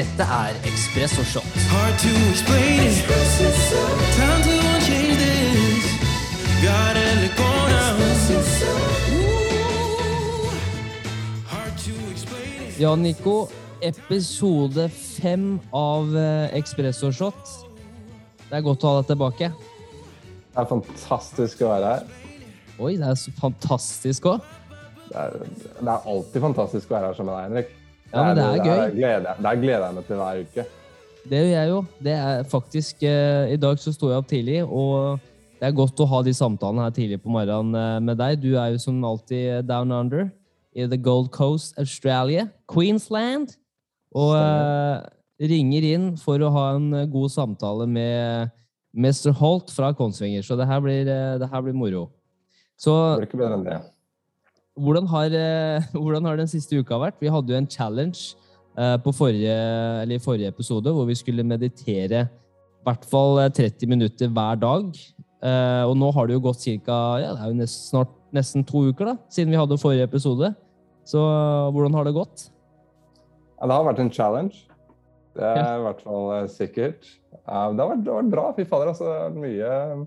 Dette er Espresso Shot. Hard to explain it. Time to change this. Gotta let go now. Ooh. Hard to explain it. Ja, Nico. Episode fem av eh, Espresso Shot. Det er godt å ha deg tilbake. Det er fantastisk å være her. Oi, det er så fantastisk òg. Det det er alltid fantastisk å være her sammen med deg, Henrik. Ja, men det er gøy. Det gleder, er gleder jeg meg til hver uke. Det gjør jeg jo. Det er faktisk eh, I dag så sto jeg opp tidlig, og det er godt å ha de samtalene her tidlig på morgenen eh, med deg. Du er jo som alltid down under i the Gold Coast, Australia, Queensland. Og uh, ringer inn for å ha en eh, god samtale med Mr. Holt fra Konsvinger. Så det her blir, eh, det her blir moro. Så Det blir ikke bedre enn det. Hvordan har, eh, hvordan har den siste uka vært? Vi hadde jo en challenge eh, på forrige, eller i forrige episode hvor vi skulle meditere i hvert fall eh, 30 minutter hver dag. Eh, og nå har det jo gått cirka, Ja, det er jo nesten, snart nesten to uker da, siden vi hadde forrige episode. Så eh, hvordan har det gått? Ja, det har vært en challenge. Det er i hvert fall eh, sikkert. Det, har vært, det har vært bra. Fy fader, altså. Mye,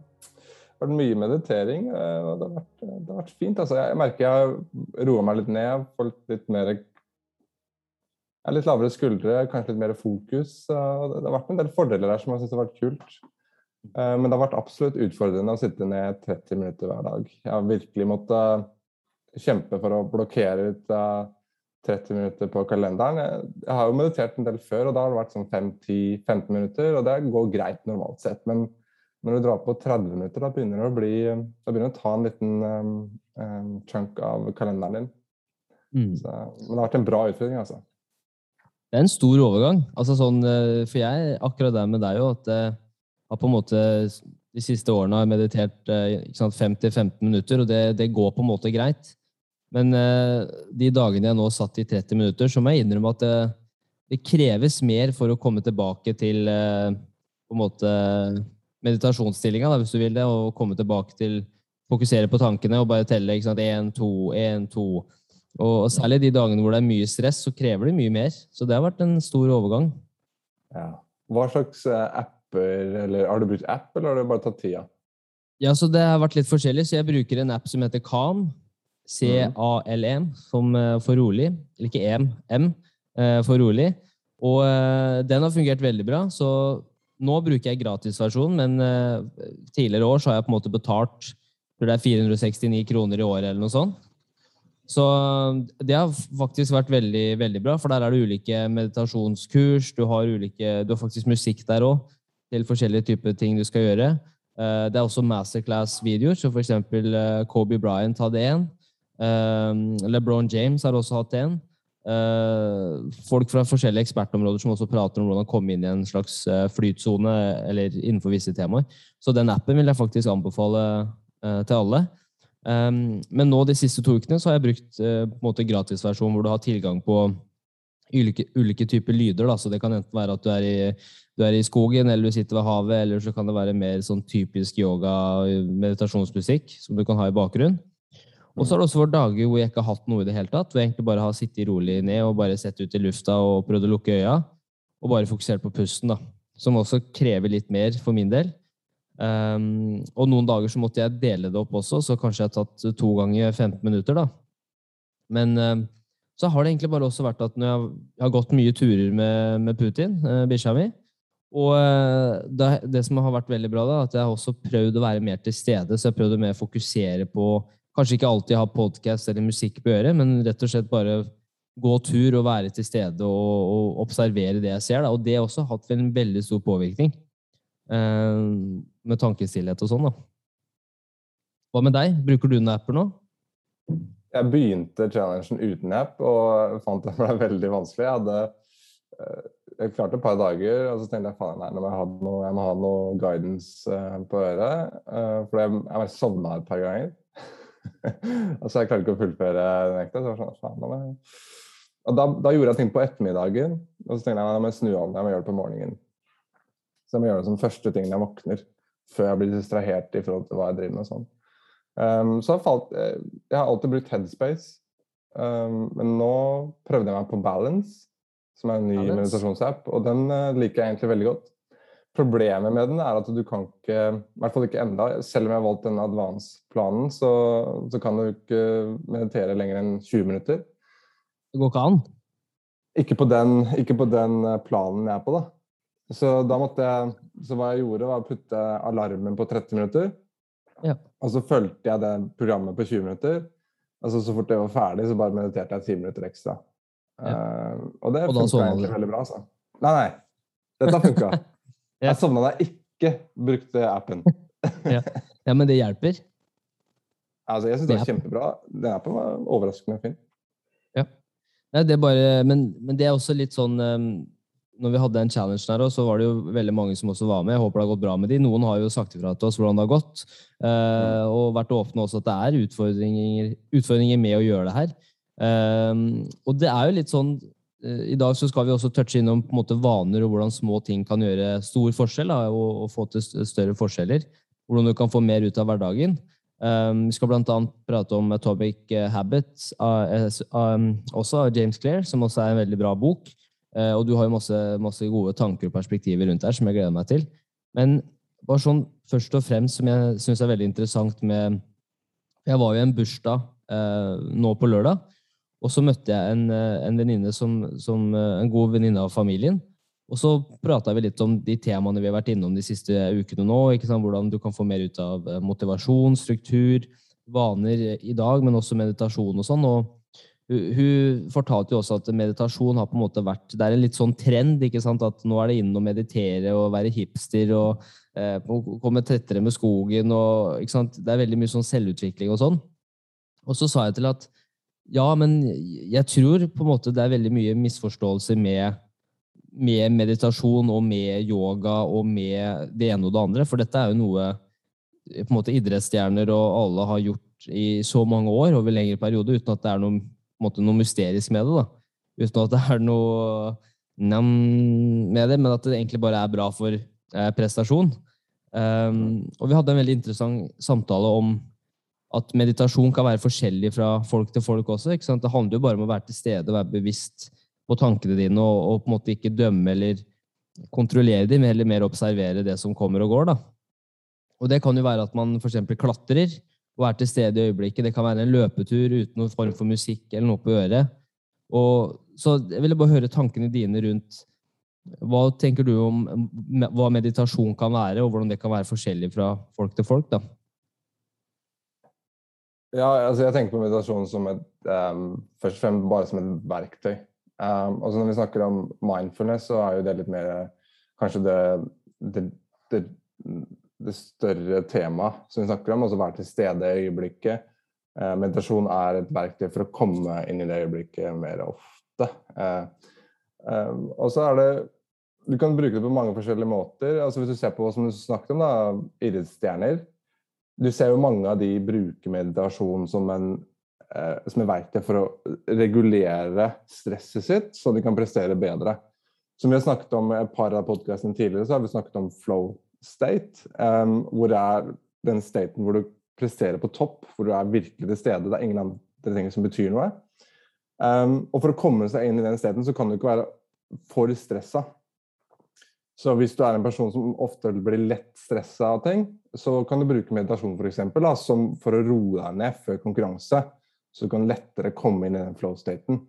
det har vært mye meditering. eh, og Det har vært, det har vært fint. Altså. Jeg merker jeg har roa meg litt ned. Fått litt mer litt lavere skuldre, kanskje litt mer fokus. og Det har vært en del fordeler der som jeg syns har vært kult. Eh, Men det har vært absolutt utfordrende å sitte ned 30 minutter hver dag. Jeg har virkelig måttet kjempe for å blokkere ut eh, 30 minutter på kalenderen. Jeg har jo meditert en del før, og da har det vært sånn 5-10-15 minutter, og det går greit normalt sett. Men når du drar på 30 minutter, da begynner det å bli begynner det å ta en liten um, um, chunk av kalenderen din. Mm. Så, men det har vært en bra utfordring, altså. Det er en stor overgang. Altså sånn, eh, for jeg akkurat der med deg jo, at jeg har på en måte de siste årene har jeg meditert eh, ikke sant, 5-15 minutter, og det, det går på en måte greit. Men eh, de dagene jeg nå satt i 30 minutter, så må jeg innrømme at det, det kreves mer for å komme tilbake til eh, på en måte meditasjonsstillinga, da, hvis du vil det, og komme tilbake til fokusere på tankene og bare telle ikke sant, 1, 2, 1, 2. Og særlig de dagene hvor det er mye stress, så krever det mye mer. Så det har vært en stor overgang. Ja. Hva slags eh, apper eller Har du brukt app, eller har du bare tatt tida? Ja, så det har vært litt forskjellig, så jeg bruker en app som heter Calm. C-A-L-M, som eh, for rolig. Eller ikke M, M eh, for rolig. Og den har fungert veldig bra, så nå bruker jeg gratisversjonen, men uh, tidligere år så har jeg på en måte betalt tror det er 469 kroner i året eller noe sånt. Så det har faktisk vært veldig, veldig bra, for der er det ulike meditasjonskurs, du har, ulike, du har faktisk musikk der òg, til forskjellige typer ting du skal gjøre. Uh, Det er også masterclass-videoer, så eksempel eh, Kobe Bryant hadde en. Eh, LeBron James har også hatt en. Eh, Folk fra forskjellige ekspertområder som også prater om hvordan komme inn i en slags eh, flytsone eller innenfor visse temaer. Så den appen vil jeg faktisk anbefale eh, til alle. Um, men nå de siste to ukene så har jeg brukt uh, på en måte gratisversjon hvor du har tilgang på ulike, ulike typer lyder. Da. Så det kan enten være at du er, i, du er i skogen, eller du sitter ved havet, eller så kan det være mer sånn typisk yoga-meditasjonsmusikk som du kan ha i bakgrunnen. Og så har det også vært dager hvor jeg ikke har hatt noe i det hele tatt. Hvor jeg egentlig bare har sittet rolig ned og bare sett ut i lufta og prøvd å lukke øya. Og bare fokusert på pusten, da. Som også krever litt mer for min del. Um, og noen dager så måtte jeg dele det opp også, så kanskje jeg har tatt to ganger 15 minutter, da. Men um, så har det egentlig bare også vært at når jeg har, gått mye turer med, med Putin, uh, bikkja mi, og uh, det, det som har vært veldig bra, da, at jeg har også prøvd å være mer til stede, så jeg har prøvd å mer fokusere på Kanskje ikke alltid ha podkast eller musikk på øret, men rett og slett bare gå tur og være til stede og, og observere det jeg ser. Da. Og det har også hatt en veldig stor påvirkning. Eh, med tankestillhet og sånn. Hva med deg? Bruker du noen apper nå? Jeg begynte challengen uten app og fant det ble veldig vanskelig. Jeg hadde eh, jeg klarte et par dager, og så tenkte jeg faen, nei, nå må jeg, noe, jeg må ha noe guidance eh, på øret. eh, for jeg, jeg sovna et par ganger. altså, jeg klarte ikke å fullføre den ekte. Så sånn, faen, da. Og da, da gjorde jeg ting på ettermiddagen, og så tenkte jeg at jeg må snu om. Jeg må gjøre det på morgenen. Så jeg må gjøre det som første ting når jeg våkner, før jeg blir distrahert i forhold til hva jeg driver med. sånn. Um, så jeg, falt, eh, jeg har alltid brukt Headspace, um, men nå prøvde jeg meg på Balance. som er en ny meditasjonsapp. Og den uh, liker jeg egentlig veldig godt. Problemet med den er at du kan ikke, i hvert fall ikke enda, selv om jeg har valgt denne advance-planen, så, så kan du ikke meditere lenger enn 20 minutter. Det går ikke an. Ikke på den, ikke på den eh, planen jeg er på, da. Så da måtte jeg Så hva jeg gjorde, var å putte alarmen på 30 minutter. Ja. Og så fulgte jeg det programmet på 20 minutter. Altså så fort det var ferdig, så bare mediterte jeg 10 minutter ekstra. Eh, og det funka egentlig veldig bra, altså. Nei, nei. Dette funka. Ja. Jeg savna jeg ikke brukte appen. Ja, men det hjelper. Altså, jeg syns det er- kjempebra. Den appen var overraskende fin. Nei, det bare, men, men det er også litt sånn um, Når vi hadde den challengen her, så var det jo veldig mange som også var med. Jeg håper det har gått bra med de. Noen har jo sagt ifra til oss hvordan det har gått, eh, og vært åpne også at det er utfordringer, utfordringer med å gjøre det her. Um, og det er jo litt sånn I dag så skal vi også touche innom på en måte vaner og hvordan små ting kan gjøre stor forskjell da, og, og få til større forskjeller. Hvordan du kan få mer ut av hverdagen. Um, vi skal bl.a. prate om Atomic eh, Habits, eh, um, også av James Clair, som også er en veldig bra bok. Uh, og du har jo masse, masse gode tanker og perspektiver rundt der som jeg gleder meg til. Men bare sånn først og fremst som jeg syns er veldig interessant med Jeg var jo i en bursdag uh, nå på lørdag, og så møtte jeg en, eh, en som, som eh, en god venninne av familien. Og så prata vi litt om de temaene vi har vært innom de siste ukene nå. Hvordan du kan få mer ut av eh, motivasjon, struktur, vaner i dag, men også meditasjon og sånn. Og hun fortalte jo også at meditasjon har på en måte vært Det er en litt sånn trend, ikke sant? At nå er det inn å meditere og være hipster og eh, komme tettere med skogen og ikke sant? Det er veldig mye sånn selvutvikling og sånn. Og så sa jeg til at ja, men jeg tror på en måte det er veldig mye misforståelser med med meditasjon og med yoga og med det ene og det andre. For dette er jo noe på en måte idrettsstjerner og alle har gjort i så mange år over lengre periode, uten at det er noe, måte, noe mysterisk med det. da. Uten at det er noe nam med det, men at det egentlig bare er bra for eh, prestasjon. Um, og vi hadde en veldig interessant samtale om at meditasjon kan være forskjellig fra folk til folk også. ikke sant? Det handler jo bare om å være til stede og være bevisst på tankene dine og, og på en måte ikke dømme eller kontrollere dem, men heller mer observere det som kommer og går. da. Og Det kan jo være at man f.eks. klatrer og er til stede i øyeblikket. Det kan være en løpetur uten noen form for musikk eller noe på øret. Og, så jeg ville bare høre tankene dine rundt hva tenker du om hva meditasjon kan være, og hvordan det kan være forskjellig fra folk til folk? da? Ja, altså jeg tenker på meditasjon som et, um, først og fremst bare som et verktøy. Um, og når vi snakker om mindfulness, så er jo det litt mer kanskje det, det, det, det større temaet som vi snakker om, altså være til stede i øyeblikket. Uh, meditasjon er et verktøy for å komme inn i det øyeblikket mer ofte. Uh, uh, og så er det Du kan bruke det på mange forskjellige måter. altså Hvis du ser på som du snakket om, da, idrettsstjerner. Du ser jo mange av de bruker meditasjon som en eh, som et verktøy for å regulere stresset sitt, så de kan prestere bedre. Som vi har snakket om i et par av podkastene tidligere, så har vi snakket om flow state. Um, hvor det er den staten hvor du presterer på topp, hvor du er virkelig til stede. Det er ingen andre ting som betyr noe. Um, og for å komme seg inn i den staten, så kan du ikke være for stressa. Så hvis du er en person som ofte blir lett stressa av ting, så kan du bruke meditasjon for, eksempel, da, for å roe deg ned før konkurranse. Så du kan lettere komme inn i den flow-staten.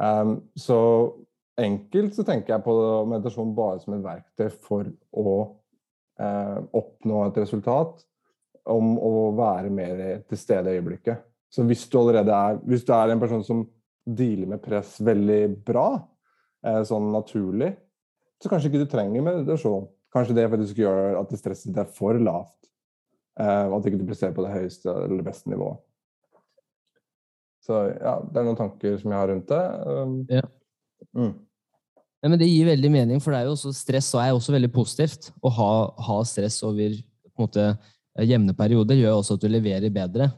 Um, så enkelt så tenker jeg på meditasjon bare som et verktøy for å uh, oppnå et resultat. Om å være mer til stede i øyeblikket. Så hvis du allerede er Hvis du er en person som dealer med press veldig bra, eh, sånn naturlig, så kanskje ikke du trenger meditasjon. Kanskje det faktisk gjør at det stresset ditt er for lavt. Eh, og at ikke du presterer på det høyeste eller beste nivået. Så ja, det er noen tanker som jeg har rundt det. Um, Ja. Mm. Ja, men Det gir veldig mening, for det er jo også stress og er også veldig positivt. Å ha, ha stress over måte, jevne perioder gjør også at du leverer bedre.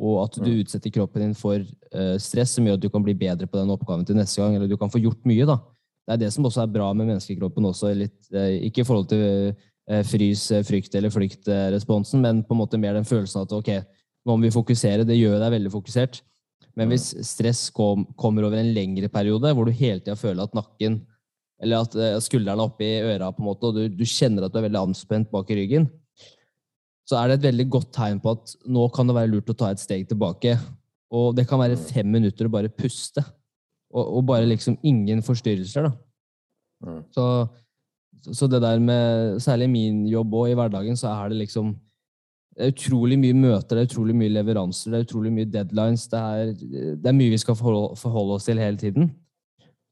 Og at du Mm. utsetter kroppen din for uh, stress, som gjør at du kan bli bedre på den oppgaven til neste gang. Eller du kan få gjort mye. da. Det er det som også er bra med menneskekroppen. også, litt, eh, Ikke i forhold til eh, frys, eh, frykt eller flykt-responsen, men på en måte mer den følelsen at ok, nå må vi fokusere. Det gjør deg veldig fokusert. Men hvis stress kom, kommer over en lengre periode, hvor du hele tida føler at nakken eller at skuldrene er oppi øra, på en måte, og du, du kjenner at du er veldig anspent bak i ryggen, så er det et veldig godt tegn på at nå kan det være lurt å ta et steg tilbake. Og det kan være fem minutter å bare puste. Og, og bare liksom ingen forstyrrelser, da. Mm. Så, så det der med Særlig min jobb og i hverdagen, så er det liksom det er utrolig mye møter, det er utrolig mye leveranser, det er utrolig mye deadlines. Det er, det er mye vi skal forholde, forholde oss til hele tiden.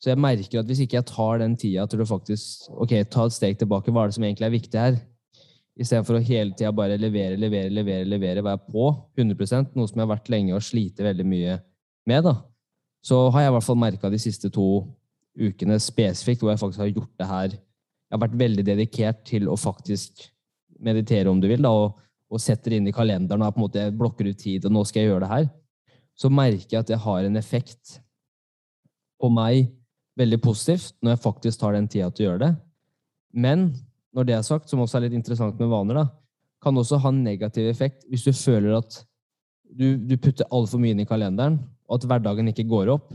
Så jeg merker at hvis ikke jeg tar den tida til å faktisk ok, ta et steg tilbake, hva er det som egentlig er viktig her? Istedenfor å hele tida bare levere, levere, levere, levere, være på 100% noe som jeg har vært lenge og sliter veldig mye med, da. Så har jeg i hvert fall merka de siste to ukene spesifikt hvor jeg faktisk har gjort det her. Jeg har vært veldig dedikert til å faktisk meditere, om du vil, da, og, og setter inn i kalenderen og på en måte blokker ut tid, og nå skal jeg gjøre det her. Så merker jeg at det har en effekt på meg veldig positivt når jeg faktisk tar den tida til å gjøre det. Men når det er sagt, som også er litt interessant med vaner, da, kan også ha en negativ effekt hvis du føler at du, du putter altfor mye inn i kalenderen, og at hverdagen ikke går opp.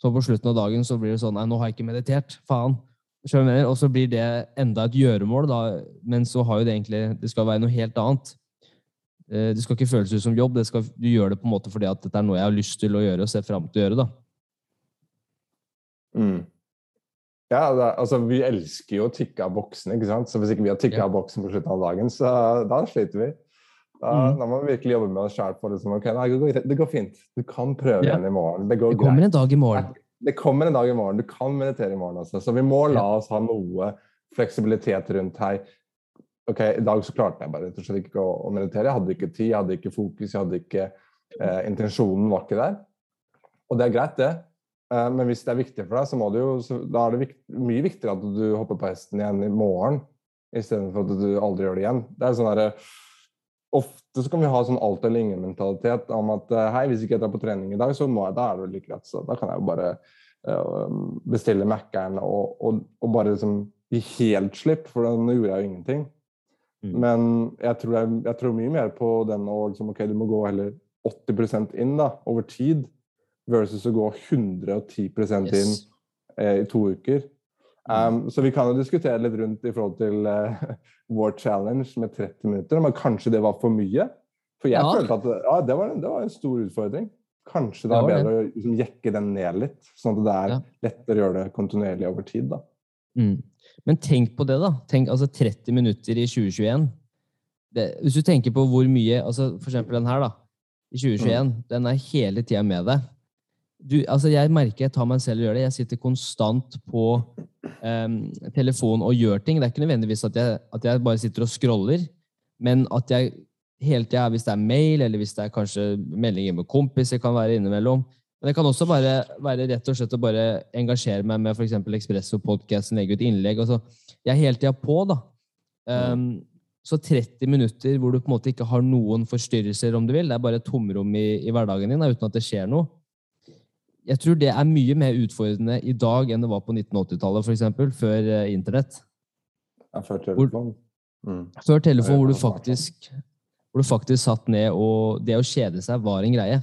Så på slutten av dagen så blir det sånn Nei, nå har jeg ikke meditert. Faen. Og så blir det enda et gjøremål, da, men så har jo det egentlig Det skal være noe helt annet. Eh, Det skal ikke føles ut som jobb. Det skal, du gjør det på en måte fordi at dette er noe jeg har lyst til å gjøre og ser fram til å gjøre. da. Mm. Ja, er- altså Vi elsker jo å tikke av boksene, ikke sant? så hvis ikke vi har tikka Ja. av boksen på slutten av dagen, så da sliter vi. Da, Mm. da må vi virkelig jobbe med oss sjæl. liksom, okay, nei, det, går, det går fint. Du kan prøve igjen i morgen. Det går Det kommer greit. en dag i morgen. Det kommer en dag i morgen. Du kan meditere i morgen også. Så vi må la oss ha noe fleksibilitet rundt her. Ok, I dag så klarte jeg bare rett og slett ikke å, å meditere. Jeg hadde ikke tid, jeg hadde ikke fokus, jeg hadde ikke eh, Intensjonen var ikke der. Og det er greit, det. Eh, men hvis det er viktig for deg, så, må du jo, da er det vikt, mye viktigere at du hopper på hesten igjen i morgen, istedenfor at du aldri gjør det igjen. Det er sånn derre Ofte så kan vi ha sånn alt eller ingen-mentalitet om at eh, hei, hvis ikke jeg drar på trening i dag, så må jeg, da er det jo like greit. Så da kan jeg jo bare uh, bestille Mækkern og, og, og bare liksom gi helt slipp, for da- nå gjorde jeg jo ingenting. Mm. Men jeg tror, jeg, jeg tror mye mer på den å liksom, ok, du må gå heller 80% inn da, over tid, versus å gå 110 inn Yes. eh, i to uker. Um, så vi kan jo diskutere litt rundt i forhold til uh, vår challenge med 30 minutter, men kanskje det var for mye? For jeg Ja. følte at ja, det, var, det var en stor utfordring. Kanskje det Det er bedre bedre å liksom, jekke den ned litt, sånn at det er Ja. lettere å gjøre det kontinuerlig over tid. da. Mm. Men tenk på det, da. Tenk altså 30 minutter i 2021. Det, hvis du tenker på hvor mye altså For eksempel den her, da. I 2021. Den er hele tida med deg. Du, altså jeg merker jeg tar meg selv og gjør det. Jeg sitter konstant på um, telefon og gjør ting. Det er ikke nødvendigvis at jeg, at jeg bare sitter og scroller, men at jeg hele tida, hvis det er mail, eller hvis det er kanskje meldinger med kompiser, kan være innimellom. Men det kan også bare være rett og slett å bare engasjere meg med f.eks. Ekspresso-podkasten, legge ut innlegg. Altså, jeg er hele tida på, da. Um, så 30 minutter hvor du på en måte ikke har noen forstyrrelser, om du vil. Det er bare et tomrom i, i hverdagen din da, uten at det skjer noe. Jeg tror det er mye mer utfordrende i dag enn det var på 1980-tallet, f.eks., før eh, internett. Ja, før telefon. Mm. Før telefon, hvor du faktisk, hvor du faktisk satt ned, og det å kjede seg var en greie.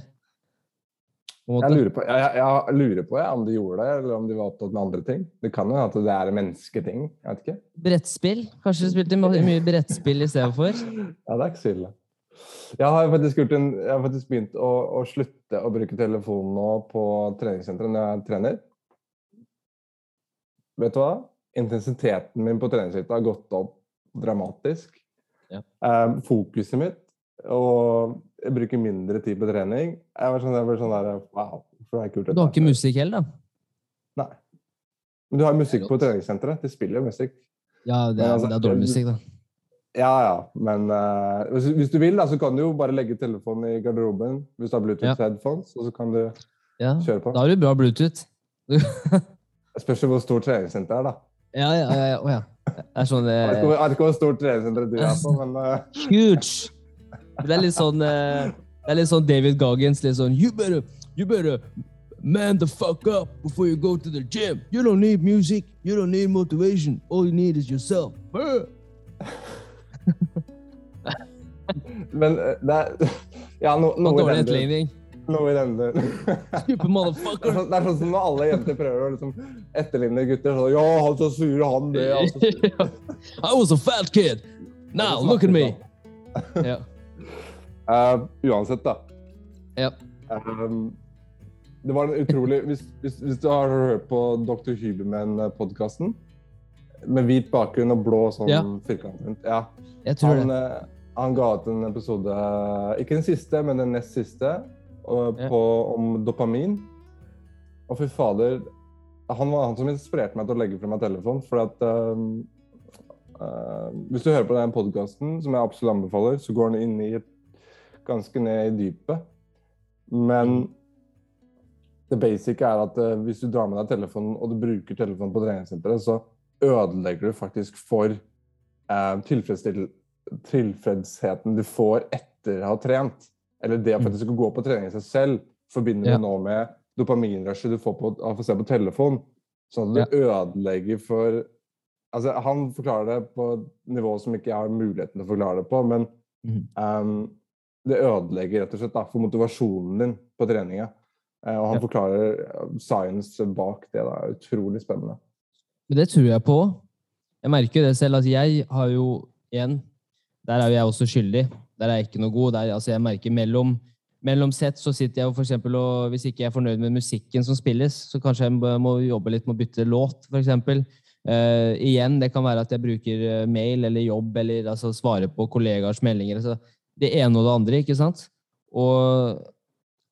Jeg lurer på, jeg, jeg, lurer på om de gjorde det, eller om de var opptatt med andre ting. Det kan jo at det er mennesketing. Jeg vet ikke. Brettspill? Kanskje du spilte mye brettspill i stedet for? Ja, det er ikke så ille. Jeg har faktisk, gjort en, jeg har faktisk begynt å, å slutte å bruke telefonen nå på treningssenteret når jeg trener. Vet du hva? Intensiteten min på treningsøkta har gått opp dramatisk. Ja. Um, fokuset mitt og jeg bruker mindre tid på trening. Jeg var sånn, jeg var sånn der, wow, for det er kult. Du har ikke musikk heller, da? Nei. Men du har musikk på treningssenteret. De spiller jo musikk. Ja, det er, altså, det er dårlig musikk, da. Ja, ja. Men uh, hvis, hvis du vil, da, så kan du jo bare legge telefonen i garderoben hvis du har Bluetooth Ja. headphones, og så kan du Ja. kjøre på. Da har du bra Bluetooth. Det spørs hvor stort treningssenter er, da. Ja, ja, ja. ja. Oh, ja. Det sånn Jeg ikke eh, jeg vet ikke hvor stort treningssenter du er på, men uh... Huge! Det er litt sånn eh, Det er litt sånn David Goggins. Litt sånn You better, you better man the fuck up before you go to the gym. You don't need music. You don't need motivation. All you need is yourself. Men eh, det er Ja, no, noe i denne den. Noe i den duren. Stupid Det er motherfucker. sånn- det er sånn som når alle jenter prøver å liksom etterligne gutter. Så, ja, han så sur, han det. Altså. I was a fat kid. Now look at me. Ja. uh, uansett, da. Ja. Um, det var en utrolig hvis, hvis, hvis du har hørt på Dr. Hyberman-podkasten med hvit bakgrunn og blå sånn Ja. firkant rundt ja. Jeg tror han, det. Han ga ut en episode, ikke den siste, men den nest siste, på, om dopamin. Og fy fader Han var han som inspirerte meg til å legge frem meg telefon. For at um, uh, Hvis du hører på den podkasten, som jeg absolutt anbefaler, så går den inn i et, ganske ned i dypet. Men det basic er at uh, hvis du drar med deg telefonen, og du bruker telefonen på treningssenteret, så ødelegger du faktisk for uh, tilfredsstill- tilfredsheten du får etter å ha trent. Eller det å faktisk gå på trening i seg selv, forbinder Ja. du nå med dopaminrushet du får på, av å se på telefon. Sånn at du ødelegger for Altså, han forklarer det på et nivå som ikke jeg har muligheten til å forklare det på, men mm. um, det ødelegger rett og slett da, for motivasjonen din på treninga. Uh, og han Ja. forklarer eh, science bak det. da, Utrolig spennende. Men det tror jeg på. Jeg merker det selv at jeg har jo igjen Der er jo jeg også skyldig. Der er jeg ikke noe god. Der, altså jeg merker mellom, mellom sett så sitter jeg jo eksempel og hvis ikke jeg er fornøyd med musikken som spilles, så kanskje jeg må jobbe litt med å bytte låt, for eksempel. Eh, igjen, det kan være at jeg bruker eh, mail eller jobb eller altså svarer på kollegaers meldinger. Altså, det ene og det andre, ikke sant? Og,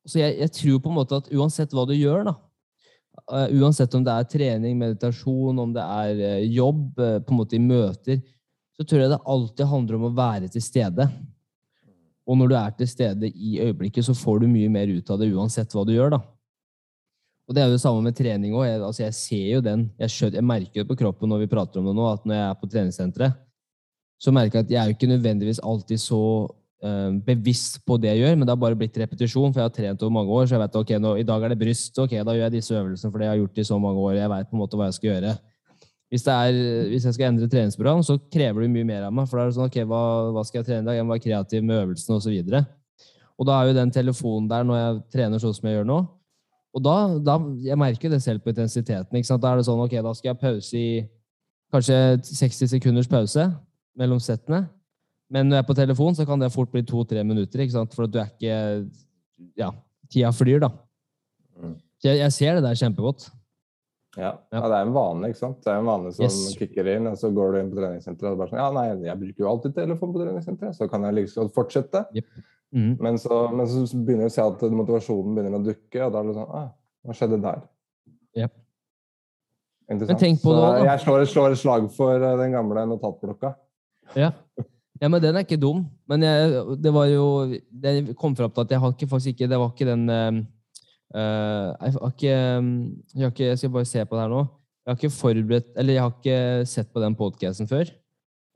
så jeg, jeg tror på en måte at uansett hva du gjør, da, uh, uansett om det er trening, meditasjon, om det er uh, jobb, på en måte i møter, så tror jeg det alltid handler om å være til stede. Og når du er til stede i øyeblikket, så får du mye mer ut av det uansett hva du gjør. da. Og det er jo det samme med trening òg. Jeg, altså jeg ser jo den. Jeg, skjønner, jeg merker det på kroppen når vi prater om det nå, at når jeg er på treningssenteret, så merker jeg at jeg er jo ikke nødvendigvis alltid så øh, bevisst på det jeg gjør, men det har bare blitt repetisjon, for jeg har trent over mange år, så jeg vet ok, nå, i dag er det bryst, ok, da gjør jeg disse øvelsene for det jeg har gjort i så mange år, jeg vet på en måte hva jeg skal gjøre. Hvis, det er, hvis jeg skal endre treningsprogram, så krever det mye mer av meg, for da er det sånn, ok, hva, hva skal jeg trene i dag? Jeg må være kreativ med øvelsene og så videre. Og da er jo den telefonen der når jeg trener sånn som jeg gjør nå, og da, da jeg merker det selv på intensiteten, ikke sant? Da er det sånn, ok, da skal jeg pause i kanskje 60 sekunders pause mellom settene, men når jeg er på telefon, så kan det fort bli to-tre minutter, ikke sant? For at du er ikke, ja, tida flyr da. Mm. Så jeg, jeg ser det der kjempegodt. Ja. Ja. det er en vane, ikke sant. Det er en vane som Yes. kicker inn, og så går du inn på treningssenteret og bare sånn Ja, nei, jeg bruker jo alltid telefon på treningssenteret, så kan jeg like godt fortsette. Mhm. Men så, men så begynner du å se at motivasjonen begynner å dukke, og da er det sånn ah, Hva skjedde der? Yep. Interessant. Men tenk på så det da. jeg slår, slår et slag for eh, den gamle notatblokka. Ja. ja, men den er ikke dum. Men jeg, det var jo Det kom fram til at jeg har ikke faktisk ikke Det var ikke den eh, Jeg har ikke Jeg har ikke Jeg skal bare se på det her nå. Jeg har ikke forberedt Eller jeg har ikke sett på den podcasten før.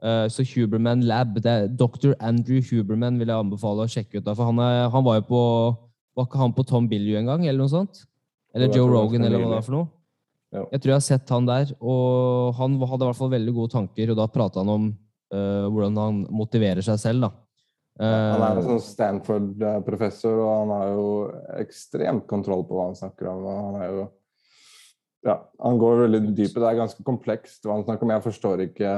Eh, så Huberman Lab det er Dr. Andrew Huberman vil jeg anbefale å sjekke ut. da, For han, er, han var jo på Var ikke han på Tom Billy en gang, eller noe sånt? Eller Joe var Rogan, eller hva det er for noe? Ja. Jeg tror jeg har sett han der, og han hadde i hvert fall veldig gode tanker, og da prata han om uh, hvordan han motiverer seg selv, da. Han er Eh, en sånn Stanford-professor, og han har jo ekstremt kontroll på hva han snakker om. og han er jo ja, Han går veldig dypt. Det er ganske komplekst hva han snakker om. Jeg forstår ikke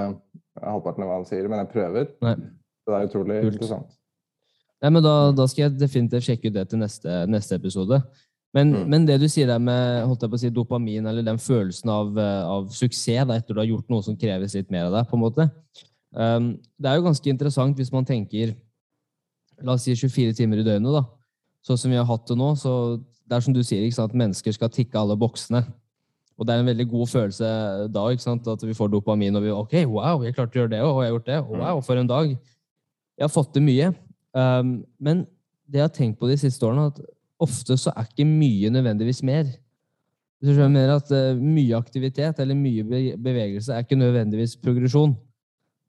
halvparten av hva han sier, men jeg prøver. Nei. Så det er utrolig Kult. interessant. Nei, men da, da skal jeg definitivt sjekke ut det til neste, neste episode. Men, Mm. men det du sier der med holdt jeg på å si, dopamin, eller den følelsen av, eh, av suksess da, etter du har gjort noe som kreves litt mer av deg, på en måte. Um, det er jo ganske interessant hvis man tenker La oss si 24 timer i døgnet, da. Sånn som vi har hatt det nå. så Det er som du sier, ikke sant, mennesker skal tikke alle boksene. Og det er en veldig god følelse da, ikke sant, at vi får dopamin og vi OK, wow, jeg klarte å gjøre det, og jeg har gjort det. Wow, for en dag. Jeg har fått til mye. Um, men det jeg har tenkt på de siste årene, at ofte så er ikke mye nødvendigvis mer. Du skjønner at eh, Mye aktivitet eller mye bevegelse er ikke nødvendigvis progresjon.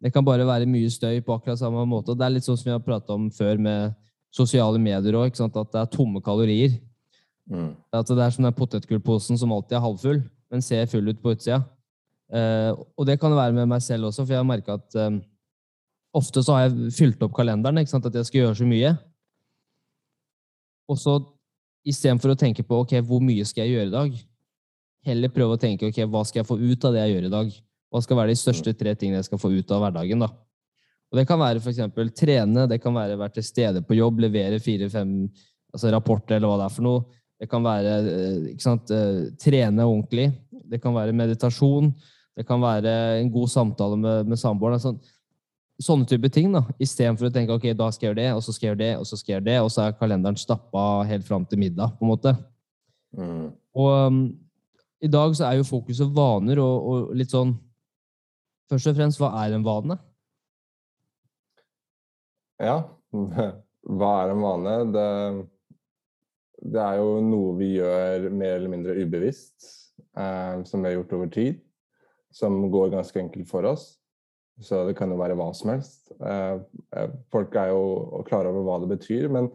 Det kan bare være mye støy på akkurat samme måte. og Det er litt sånn som vi har prata om før med sosiale medier òg, at det er tomme kalorier. Mm. At det er som den potetgullposen som alltid er halvfull, men ser full ut på utsida. Eh, og det kan være med meg selv også, for jeg har merka at eh, ofte så har jeg fylt opp kalenderen, ikke sant? at jeg skal gjøre så mye. Og så istedenfor å tenke på ok, hvor mye skal jeg gjøre i dag, heller prøve å tenke ok, hva skal jeg få ut av det jeg gjør i dag? Hva skal være de største tre tingene jeg skal få ut av hverdagen? da? Og Det kan være eksempel trene, det kan være være til stede på jobb, levere fire-fem altså rapporter eller hva det er for noe. Det kan være eh, sant, eh, trene ordentlig. Det kan være meditasjon. Det kan være en god samtale med, med samboeren. Altså, sånne type ting. da, Istedenfor å tenke ok, da skal jeg gjøre det, og så skal jeg gjøre det, og så skal jeg gjøre det, og så er kalenderen stappa helt fram til middag. på en måte. Mm. Og um, i dag så er jo fokuset vaner og, og litt sånn Først og fremst, hva er en vane? Ja, hva er en vane? Det, det er jo noe vi gjør mer eller mindre ubevisst, eh, som vi har gjort over tid. Som går ganske enkelt for oss. Så det kan jo være hva som helst. Eh, eh folk er jo klar over hva det betyr, men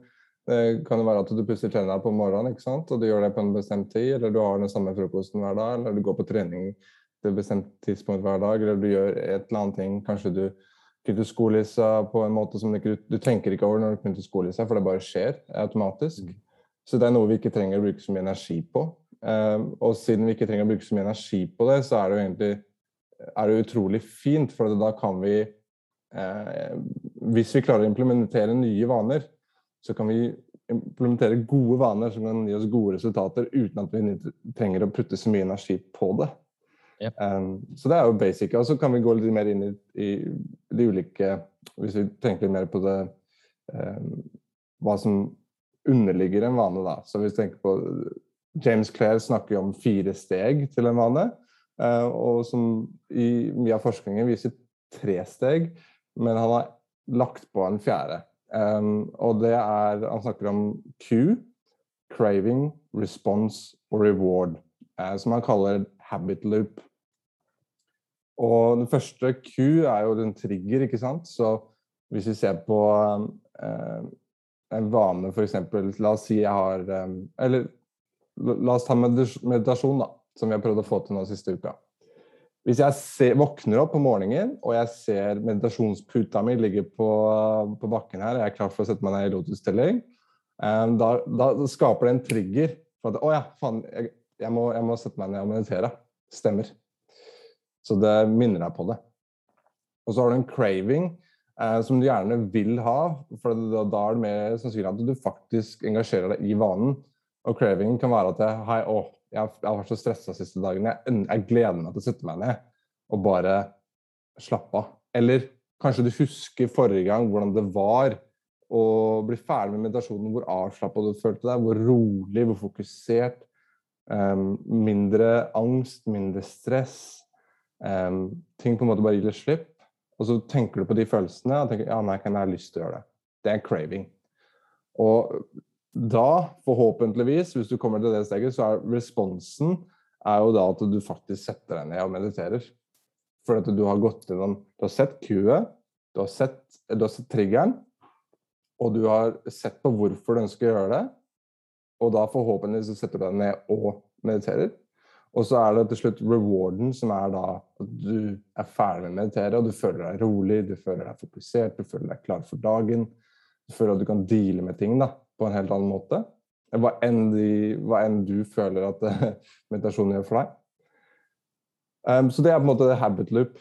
det kan jo være at du pusser tennene på morgenen ikke sant? og du gjør det på en bestemt tid, eller du har den samme frokosten hver dag, eller du går på trening et bestemt tidspunkt hver dag, eller du gjør et eller annet ting. Kanskje du knytter skolissa på en måte som du du tenker ikke over når du knytter skolissa, for det bare skjer automatisk. Så det er noe vi ikke trenger å bruke så mye energi på. Eh, og siden vi ikke trenger å bruke så mye energi på det, så er det jo egentlig er det utrolig fint, for da kan vi eh, Hvis vi klarer å implementere nye vaner, så kan vi implementere gode vaner som kan gi oss gode resultater uten at vi trenger å putte så mye energi på det. Yep. Um, så det er jo basic. Og så kan vi gå litt mer inn i, i de ulike Hvis vi tenker litt mer på det um, Hva som underligger en vane, da. Så hvis vi tenker på James Clare snakker jo om fire steg til en vane. Uh, og som i mye av forskningen viser tre steg, men han har lagt på en fjerde. Um, og det er Han snakker om Q, craving, response og reward, uh, som han kaller habit loop. Og den første Q er jo den trigger, ikke sant. Så hvis vi ser på eh, en vane, f.eks. La oss si jeg har eh, Eller la oss ta meditasjon, da, som vi har prøvd å få til nå siste uka. Hvis jeg ser, våkner opp på morgenen og jeg ser meditasjonsputa mi ligger på, på, bakken her, og jeg er klar for å sette meg ned i lotusstilling, um, da, da, skaper det en trigger for at å ja, faen, jeg, jeg, må, jeg, må, sette meg ned og meditere. Stemmer. Så det minner deg på det. Og så har du en craving eh, som du gjerne vil ha, for da, da er det mer sannsynlig at du faktisk engasjerer deg i vanen. Og craving kan være at jeg, hei, å, jeg har vært så stressa siste dagen. Jeg, jeg, gleder meg til å sette meg ned og bare slappe av. Eller kanskje du husker forrige gang hvordan det var å bli ferdig med meditasjonen, hvor avslappa du følte deg, hvor rolig, hvor fokusert. Um, mindre angst, mindre stress. Um, ting på en måte bare gir litt slipp. Og så tenker du på de følelsene og tenker ja, nei, kan jeg ha lyst til å gjøre det. Det er en craving. Og da, forhåpentligvis, hvis du kommer til det steget, så er responsen er jo da at du faktisk setter deg ned og mediterer. For at du har gått gjennom Du har sett Q-et, du, har sett, du har sett triggeren, og du har sett på hvorfor du ønsker å gjøre det. Og da forhåpentligvis setter du deg ned og mediterer. Og så er det til slutt rewarden, som er da at du er ferdig med å meditere, og du føler deg rolig, du føler deg fokusert, du føler deg klar for dagen. Du føler at du kan deale med ting da, på en helt annen måte. Hva enn, de, hva enn du føler at meditasjonen gjør for deg. Um, så det er på en måte habit loop.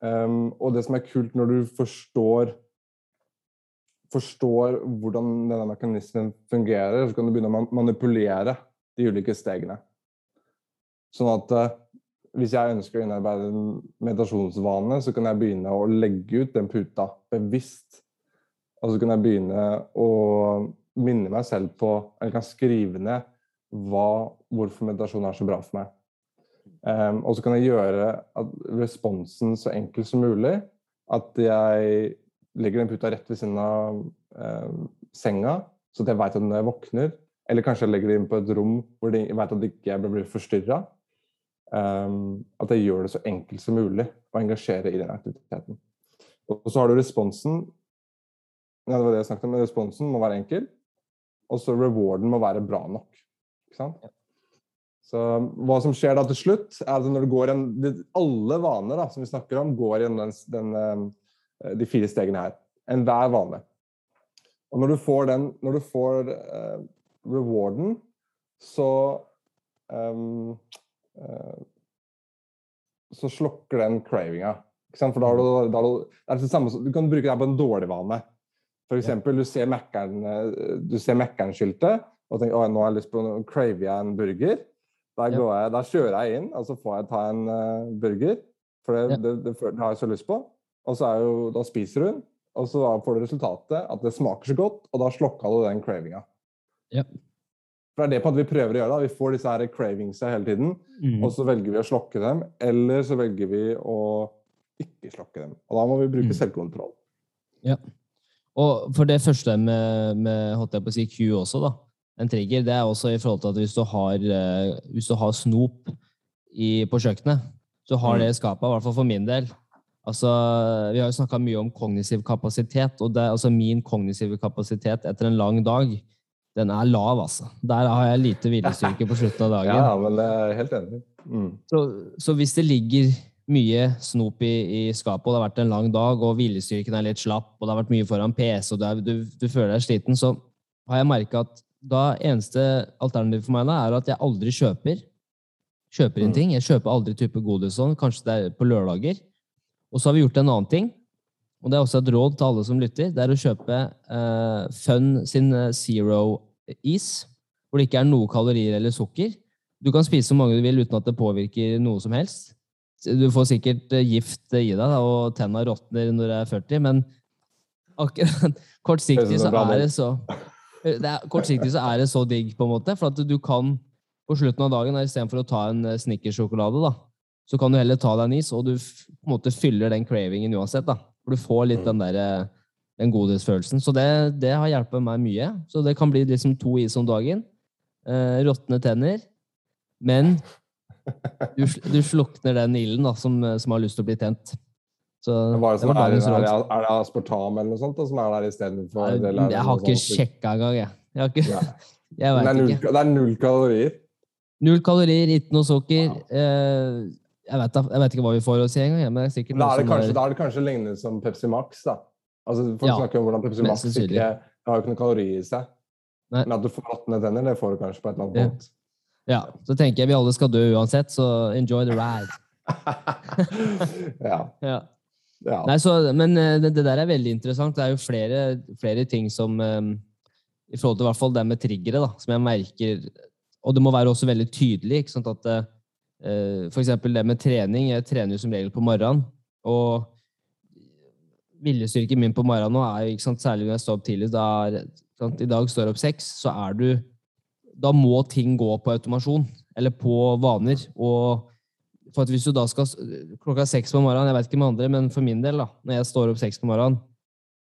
Um, og det som er kult når du forstår forstår hvordan denne mekanismen fungerer, så kan du begynne å manipulere de ulike stegene. Sånn at uh, hvis jeg ønsker å innarbeide en meditasjonsvane, så kan jeg begynne å legge ut den puta bevisst. Og så kan jeg begynne å minne meg selv på Eller kan skrive ned hva, hvorfor meditasjon er så bra for meg. Um, og så kan jeg gjøre responsen så enkel som mulig. At jeg legger den puta rett ved siden av um, senga, så at jeg veit at når jeg våkner Eller kanskje jeg legger det inn på et rom hvor jeg veit at jeg ikke blir forstyrra. Um, at jeg gjør det så enkelt som mulig å engasjere i den aktiviteten. Og så har du responsen. Ja, det var det jeg snakket om. Responsen må være enkel. Og så rewarden må være bra nok. Ikke sant? Så hva som skjer da til slutt, er at når det går en, Alle vaner da, som vi snakker om, går gjennom den, den, de fire stegene her. Enhver vane. Og når du får den, når du får uh, rewarden, så eh, Så slukker den cravinga. For da har du, da har du, det er det samme som, du kan bruke det på en dårlig vane. For eksempel, du ser Mækkern, eh, du ser Mækkern-skiltet og tenker at nå har jeg lyst på noe, craver jeg en burger. Da, Ja. kjører jeg inn, og så får jeg ta en uh, burger. For det, Ja. det, det, det har jeg så lyst på. Og så er jo, da spiser du den, og så får du resultatet at det smaker så godt, og da slokka du den cravinga. Ja. For det er det på måte vi prøver å gjøre. da. Vi får disse her cravingsa hele tiden, Mm. og så velger vi å slokke dem, eller så velger vi å ikke slokke dem. Og da må vi bruke Mm. selvkontroll. Og for det første med, med holdt jeg på å si Q også, da, en trigger, det er også i forhold til at hvis du har, eh, hvis du har snop i, på kjøkkenet, så har Mm. det skapet, i hvert fall for min del altså, Vi har jo snakka mye om kognitiv kapasitet, og det, er altså min kognitive kapasitet etter en lang dag, den er lav, altså. Der har jeg lite viljestyrke på slutten av dagen. Ja, men det er helt enig. Mm. Så, så hvis det ligger mye snop i, i skapet, og det har vært en lang dag, og viljestyrken er litt slapp, og det har vært mye foran PC, og du, er, du, du føler deg sliten, så har jeg merka at da eneste alternativ for meg da, er at jeg aldri kjøper kjøper inn Mm. ting. Jeg kjøper aldri type godis sånn, kanskje det er på lørdager. Og så har vi gjort en annen ting, og det er også et råd til alle som lytter, det er å kjøpe eh, Fun sin eh, Zero Is, hvor det ikke er noe kalorier eller sukker. Du kan spise så mange du vil uten at det påvirker noe som helst. Du får sikkert eh, gift i deg, da, og tenna råtner når du er 40, men akkurat kortsiktig så er det. så det er, Kortsiktig så er det så digg, på en måte, for at du kan på slutten av dagen, istedenfor å ta en snickersjokolade, da, så kan du heller ta deg en is, og du på en måte fyller den cravingen uansett. da. For du får litt den der, eh, den godhetsfølelsen. Så det, det har hjulpet meg mye. Så det kan bli liksom to is om dagen. Eh, Råtne tenner. Men du, du slukner den ilden da, som, som har lyst til å bli tent. Så er det, var er, dagens er, råd. det, er det aspartam eller noe sånt da, som er der istedenfor? Jeg, eller er Jeg har ikke sjekka engang, jeg. jeg, har ikke, jeg Det er, null, ikke. det er null kalorier. Null kalorier, ikke noe sukker. Wow. Eh, jeg, vet, jeg vet ikke hva vi får å si engang. jeg, er Da er er- da er det kanskje lignende som Pepsi Max. da. Altså, folk Ja, snakker om hvordan Pepsi Max ikke det har jo ikke noen kalori i seg. Nei. Men at du får råtne tenner, det får du kanskje på et eller annet Ja. punkt. Ja, så tenker jeg vi alle skal dø uansett, så enjoy the ride. ja. Ja. ja. Nei, så, men eh, det, det der er veldig interessant. Det er jo flere, flere ting som um, I forhold til hvert fall det med triggere, da, som jeg merker Og det må være også veldig tydelig. ikke sant, at uh, For eksempel det med trening. Jeg trener jo som regel på morgenen. Og viljestyrken min på morgenen nå er jo, ikke sant, særlig når jeg står opp tidlig da er, sant, I dag står jeg opp seks, så er du Da må ting gå på automasjon. Eller på vaner. Og for at hvis du da skal klokka seks på morgenen, jeg vet ikke med andre, men for min del, da, når jeg står opp seks på morgenen,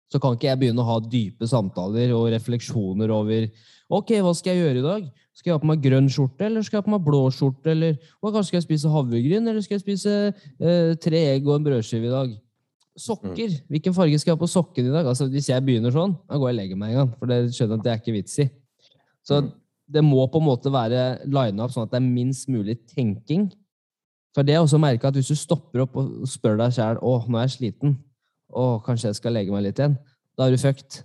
så kan ikke jeg begynne å ha dype samtaler og refleksjoner over ok, hva skal jeg gjøre i dag? Skal jeg ha på meg grønn skjorte, eller skal jeg ha på meg blå skjorte? Eller og kanskje skal jeg spise havregryn, eller skal jeg spise eh, tre egg og en brødskive i dag? Sokker. Hvilken farge skal jeg ha på sokken i dag? Altså, Hvis jeg begynner sånn, da går jeg og legger meg en gang. For det skjønner jeg at det er ikke vits i. Så Mm. det må på en måte være lina opp sånn at det er minst mulig tenking. For det er også merka at hvis du stopper opp og spør deg sjæl å, nå er jeg sliten, å, kanskje jeg skal legge meg litt igjen, da er du fucked.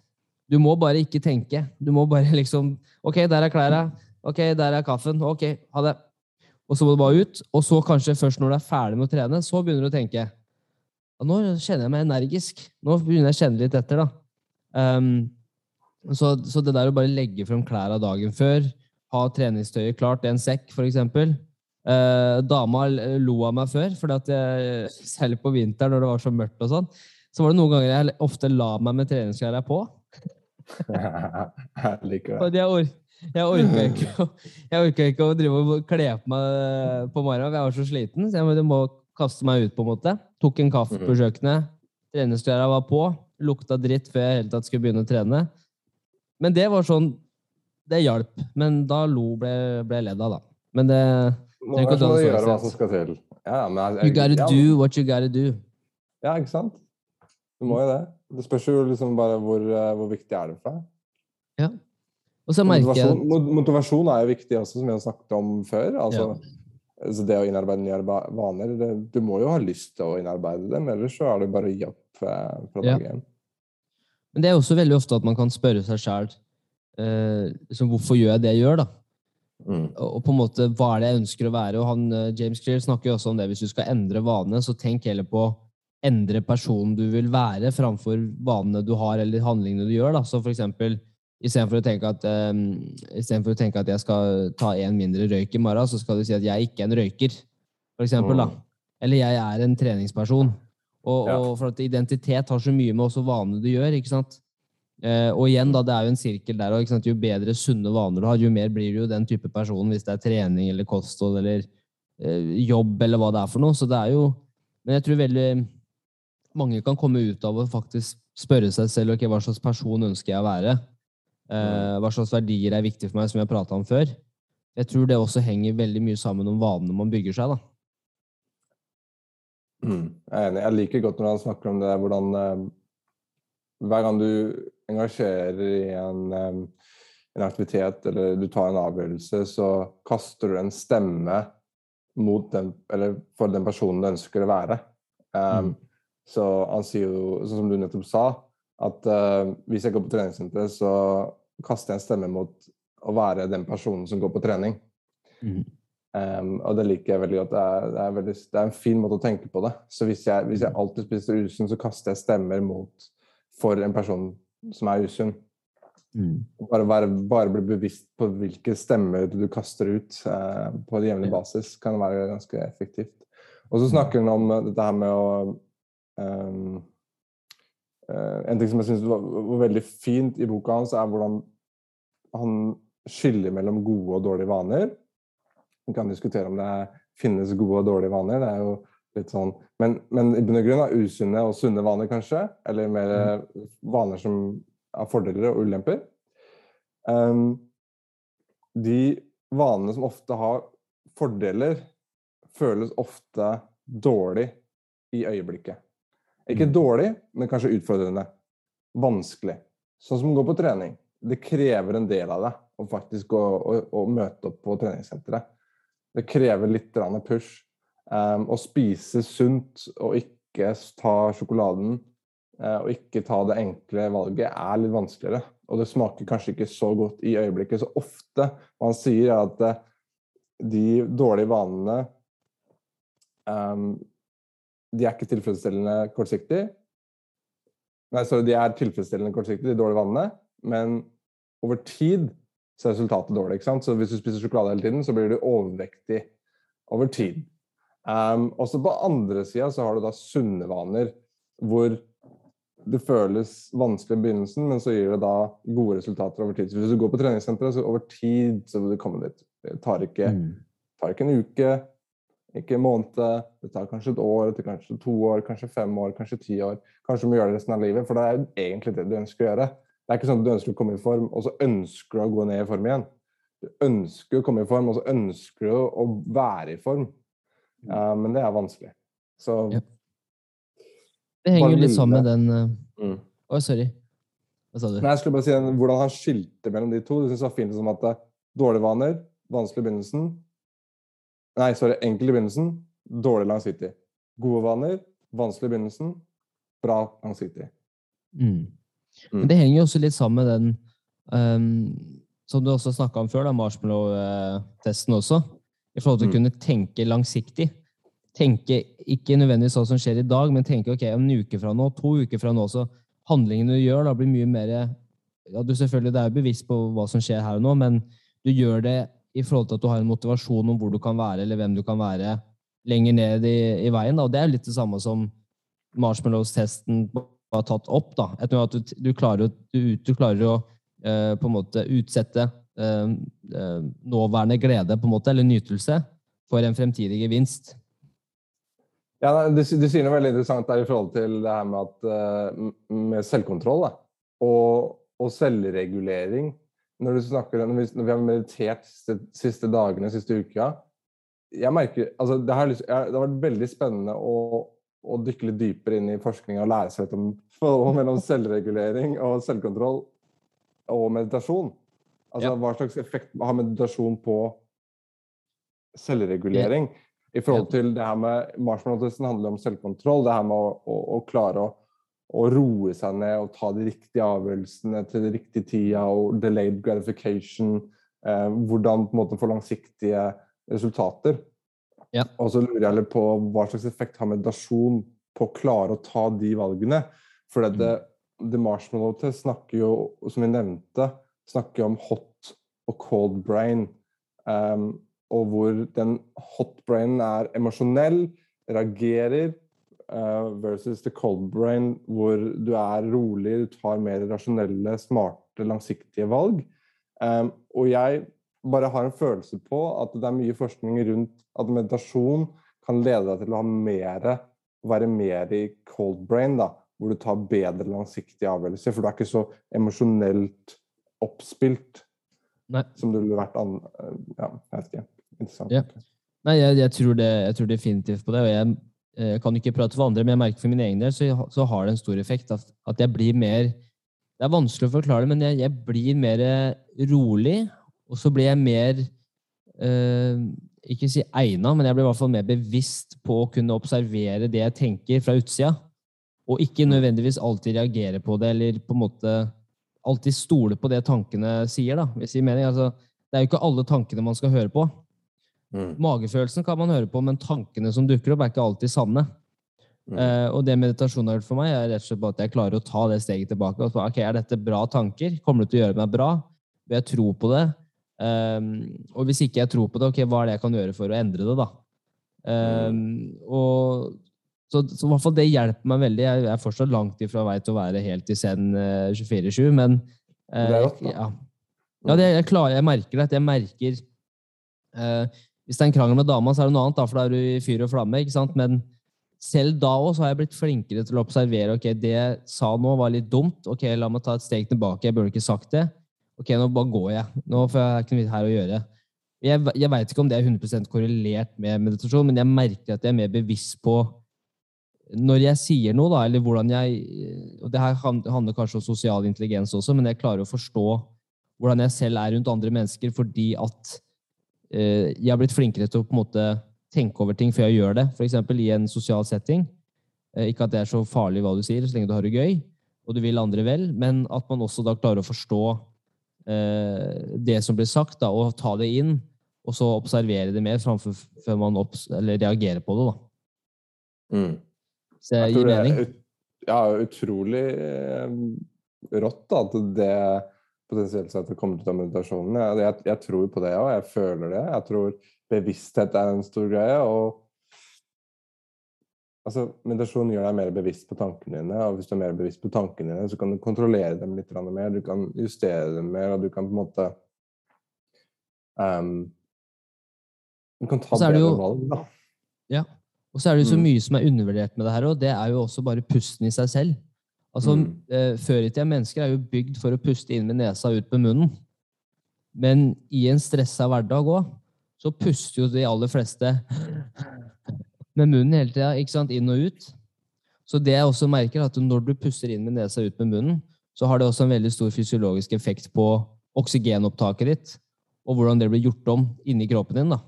Du må bare ikke tenke. Du må bare liksom Ok, der er klærne. Ok, der er kaffen. Ok, ha det. Og så må du bare ut. Og så kanskje først når du er ferdig med å trene, så begynner du å tenke. Ja, nå kjenner jeg meg energisk. Nå begynner jeg å kjenne litt etter, da. Um, så, så det der å bare legge frem klærne dagen før, ha treningstøyet klart i en sekk, for eksempel. Eh, dama lo av meg før, jeg, særlig på vinteren når det var så mørkt og sånn, så var det noen ganger jeg ofte la meg med treningsklærne på. jeg. For or jeg orka ikke, å- jeg orka ikke å drive og kle på meg på morgenen. Jeg var så sliten, så jeg må kaste meg ut, på en måte. Tok en kaffe på kjøkkenet. Treningsklærne var på. Lukta dritt før jeg i hele tatt skulle begynne å trene. Men det var sånn Det hjalp. Men da lo ble, ble jeg ledd av, da. Men det Må, å må det du så gjøre hva som skal til. Ja, men jeg, You gotta ja, do what you gotta do. Ja, ikke sant? Du må jo det. Det spørs jo liksom bare hvor, eh, hvor viktig er det for deg. Ja. Og så merker jeg Motivasjon, motivasjon er jo viktig også, som vi har snakket om før. Altså, altså det å innarbeide nye vaner. Det, du må jo ha lyst til å innarbeide dem, ellers så er det bare å gi opp eh, fra dag én. Men det er også veldig ofte at man kan spørre seg sjøl eh, liksom, Hvorfor gjør jeg det jeg gjør, da? Mm. Og på en måte, hva er det jeg ønsker å være? Og han, eh, James Clear snakker jo også om det. Hvis du skal endre vanene, så tenk heller på endre personen du vil være, framfor vanene du har eller handlingene du gjør. Da. Så for eksempel, istedenfor å tenke at, um, å tenke at jeg skal ta en mindre røyk i morgen, så skal du si at jeg ikke er en røyker, for eksempel. Da. Mm. Eller jeg er en treningsperson. Og, Ja. og for at identitet har så mye med også vanene du gjør, ikke sant? Uh, og igjen, da, det er jo en sirkel der òg. Jo bedre sunne vaner du har, jo mer blir du jo den type person hvis det er trening eller kosthold eller uh, jobb eller hva det er for noe. Så det er jo Men jeg tror veldig mange kan komme ut av å faktisk spørre seg selv ok, hva slags person ønsker jeg å være. Eh, hva slags verdier er viktig for meg, som jeg har prata om før. Jeg tror det også henger veldig mye sammen om vanene man bygger seg. da. Mm. Jeg er enig. Jeg liker godt når han snakker om det, hvordan eh, hver gang du engasjerer i en, eh, en aktivitet eller du tar en avgjørelse, så kaster du en stemme mot den, eller for den personen du ønsker å være. Um, Mm. Så han sier jo, sånn som du nettopp sa, at uh, hvis jeg går på treningssenteret, så kaster jeg en stemme mot å være den personen som går på trening. Um, og det liker jeg veldig godt. Det er, det, er veldig, det er en fin måte å tenke på det. Så hvis jeg, hvis jeg alltid spiser usunn, så kaster jeg stemmer mot for en person som er usunn. Bare, være, bare bli bevisst på hvilke stemmer du kaster ut eh, på en jevnlig basis, kan være ganske effektivt. Og så snakker hun om eh, dette her med å eh, En ting som jeg syns var, var veldig fint i boka hans, er hvordan han skiller mellom gode og dårlige vaner. Vi kan diskutere om det er, finnes gode og dårlige vaner. det er jo litt sånn, Men, men i bunn og grunn er usunne og sunne vaner, kanskje. Eller mer eh, vaner som har fordeler og ulemper. Um, de vanene som ofte har fordeler, føles ofte dårlig i øyeblikket. Ikke Mm. dårlig, men kanskje utfordrende. Vanskelig. Sånn som å gå på trening. Det krever en del av deg å faktisk gå og, og møte opp på treningssenteret. Det krever litt push. Um, å spise sunt og ikke ta sjokoladen uh, og ikke ta det enkle valget er litt vanskeligere. Og det smaker kanskje ikke så godt i øyeblikket. Så ofte han sier, er at uh, de dårlige vanene um, De er ikke tilfredsstillende kortsiktig. Nei, sorry, de er tilfredsstillende kortsiktig, de dårlige vanene, men over tid så er resultatet dårlig. ikke sant? Så hvis du spiser sjokolade hele tiden, så blir du overvektig over tid. Um, også på andre sida så har du da sunne vaner, hvor det føles vanskelig i begynnelsen, men så gir det da gode resultater over tid. Så hvis du går på treningssenteret, så over tid så vil du komme dit. Det tar ikke, tar ikke en uke, ikke en måned. Det tar kanskje et år, etter kanskje to år, kanskje fem år, kanskje ti år. Kanskje du må gjøre det resten av livet, for det er egentlig det du ønsker å gjøre. Det er ikke sånn at du ønsker å komme i form, og så ønsker du å gå ned i form igjen. Du ønsker å komme i form, og så ønsker du å være i form. Uh, men det er vanskelig. Så Ja. Det henger jo litt sammen med den eh, mm. Oi, sorry. Hva sa du? Nei, jeg skulle bare si hvordan han skilte mellom de to. Det synes jeg var fint som at det, dårlige vaner, vanskelig i begynnelsen. Nei, sorry, enkel i begynnelsen, dårlig langsiktig. Gode vaner, vanskelig i begynnelsen, bra langsiktig. Mm. Mm. Det henger jo også litt sammen med den um, Som du også snakka om før, da, marshmallow-testen også. I forhold til å Mm. kunne tenke langsiktig. Tenke ikke nødvendigvis hva som skjer i dag, men tenke ok, en uke fra nå, to uker fra nå, så handlingene du gjør, da blir mye mer ja, du selvfølgelig, Det er jo bevisst på hva som skjer her og nå, men du gjør det i forhold til at du har en motivasjon om hvor du kan være, eller hvem du kan være lenger ned i, i veien. Da. Og det er litt det samme som marshmallows-testen har tatt opp. da. Etter at du, du, klarer, du, du klarer å eh, på en måte utsette eh, eh, nåværende glede på en måte, eller nytelse for en fremtidig gevinst. Ja, du, du sier noe veldig interessant der i forhold til det her med, at, eh, med selvkontroll da. og, og selvregulering. Når, du snakker, når, vi, når vi har meditert siste, siste dagene, siste uka jeg merker, altså det, har, det har vært veldig spennende å, å dykke litt dypere inn i forskninga og lære seg litt om forholdet mellom selvregulering og selvkontroll og meditasjon. Altså Ja. Hva slags effekt har meditasjon på selvregulering? I forhold til det her med Marshmallow-testen handler om selvkontroll. Det her med å, å, å klare å, å roe seg ned og ta de riktige avgjørelsene til de riktige tida, og delayed gratification. Eh, hvordan på en måte få langsiktige resultater. Ja. Og så lurer jeg litt på hva slags effekt har meditasjon på å klare å ta de valgene. For det, The Marshmallow Test snakker jo, som vi nevnte, snakker om hot og cold brain. Um, og hvor den hot brainen er emosjonell, reagerer, versus the cold brain, hvor du er rolig, du tar mer rasjonelle, smarte, langsiktige valg. Um, og jeg bare har en følelse på at det er mye forskning rundt at meditasjon kan lede deg til å ha mer, være mer i cold brain, da, hvor du tar bedre langsiktige avgjørelser. For du er ikke så emosjonelt oppspilt Nei. som du ville vært an... Ja, jeg vet ikke. Interessant. Ja. Nei, jeg, jeg, tror det, jeg tror definitivt på det. og jeg, jeg kan ikke prate for andre, men jeg merker for min egen del så, så har det en stor effekt. At, at, jeg blir mer Det er vanskelig å forklare det, men jeg, jeg blir mer rolig. Og så blir jeg mer øh, Ikke si egna, men jeg blir i hvert fall mer bevisst på å kunne observere det jeg tenker fra utsida. Og ikke nødvendigvis alltid reagere på det, eller på en måte alltid stole på det tankene sier. da, hvis jeg mener. Altså, det er jo ikke alle tankene man skal høre på. Mm. Magefølelsen kan man høre på, men tankene som dukker opp, er ikke alltid sanne. Mm. Eh, og det meditasjonen har gjort for meg, er rett og slett at jeg klarer å ta det steget tilbake. og så, ok, Er dette bra tanker? Kommer det til å gjøre meg bra? Vil jeg tro på det? Um, og hvis ikke jeg tror på det, ok, hva er det jeg kan gjøre for å endre det? da? Um, og så, så i hvert fall det hjelper meg veldig. Jeg er fortsatt langt ifra vei til å være helt i zen uh, 24-7, men uh, Det er godt, da. ja, ja det, jeg, klarer, jeg merker det. Jeg merker uh, Hvis det er en krangel med dama, så er det noe annet, da, for da er du i fyr og flamme. ikke sant? Men selv da også har jeg blitt flinkere til å observere ok, det jeg sa nå, var litt dumt. ok, La meg ta et steg tilbake. Jeg burde ikke sagt det. Ok, nå bare går jeg. Nå får jeg ikke noe her å gjøre. Jeg, jeg veit ikke om det er 100% korrelert med meditasjon, men jeg merker at jeg er mer bevisst på når jeg sier noe, da, eller hvordan jeg og Det her handler kanskje om sosial intelligens også, men jeg klarer å forstå hvordan jeg selv er rundt andre mennesker fordi at jeg har blitt flinkere til å på en måte tenke over ting før jeg gjør det. F.eks. i en sosial setting. Eh, ikke at det er så farlig hva du sier, så lenge du har det gøy og du vil andre vel, men at man også da klarer å forstå eh, det som blir sagt, da, og ta det inn, og så observere det mer framfor før man reagerer på det. da. Mm. Så det gir tror det er mening. ut, ja, utrolig eh, rått da, at det potensielt sett kommer ut av meditasjonen. Jeg, jeg, jeg tror på det òg, jeg føler det. Jeg tror bevissthet er en stor greie. og altså, Meditasjon gjør deg mer bevisst på tankene dine, og hvis du er mer bevisst på tankene dine, så kan du kontrollere dem litt mer, du kan justere dem mer, og du kan på en måte um, Du kan ta bedre jo- valg, da. Ja. Og så er det jo så Mm. mye som er undervurdert med det her òg. Det er jo også bare pusten i seg selv. Altså, Mm. eh, Før i tida mennesker er jo bygd for å puste inn med nesa og ut med munnen. Men i en stressa hverdag òg, så puster jo de aller fleste med munnen hele tida. ikke sant? Inn og ut. Så det jeg også merker, er at når du puster inn med nesa og ut med munnen, så har det også en veldig stor fysiologisk effekt på oksygenopptaket ditt, og hvordan det blir gjort om inni kroppen din. da.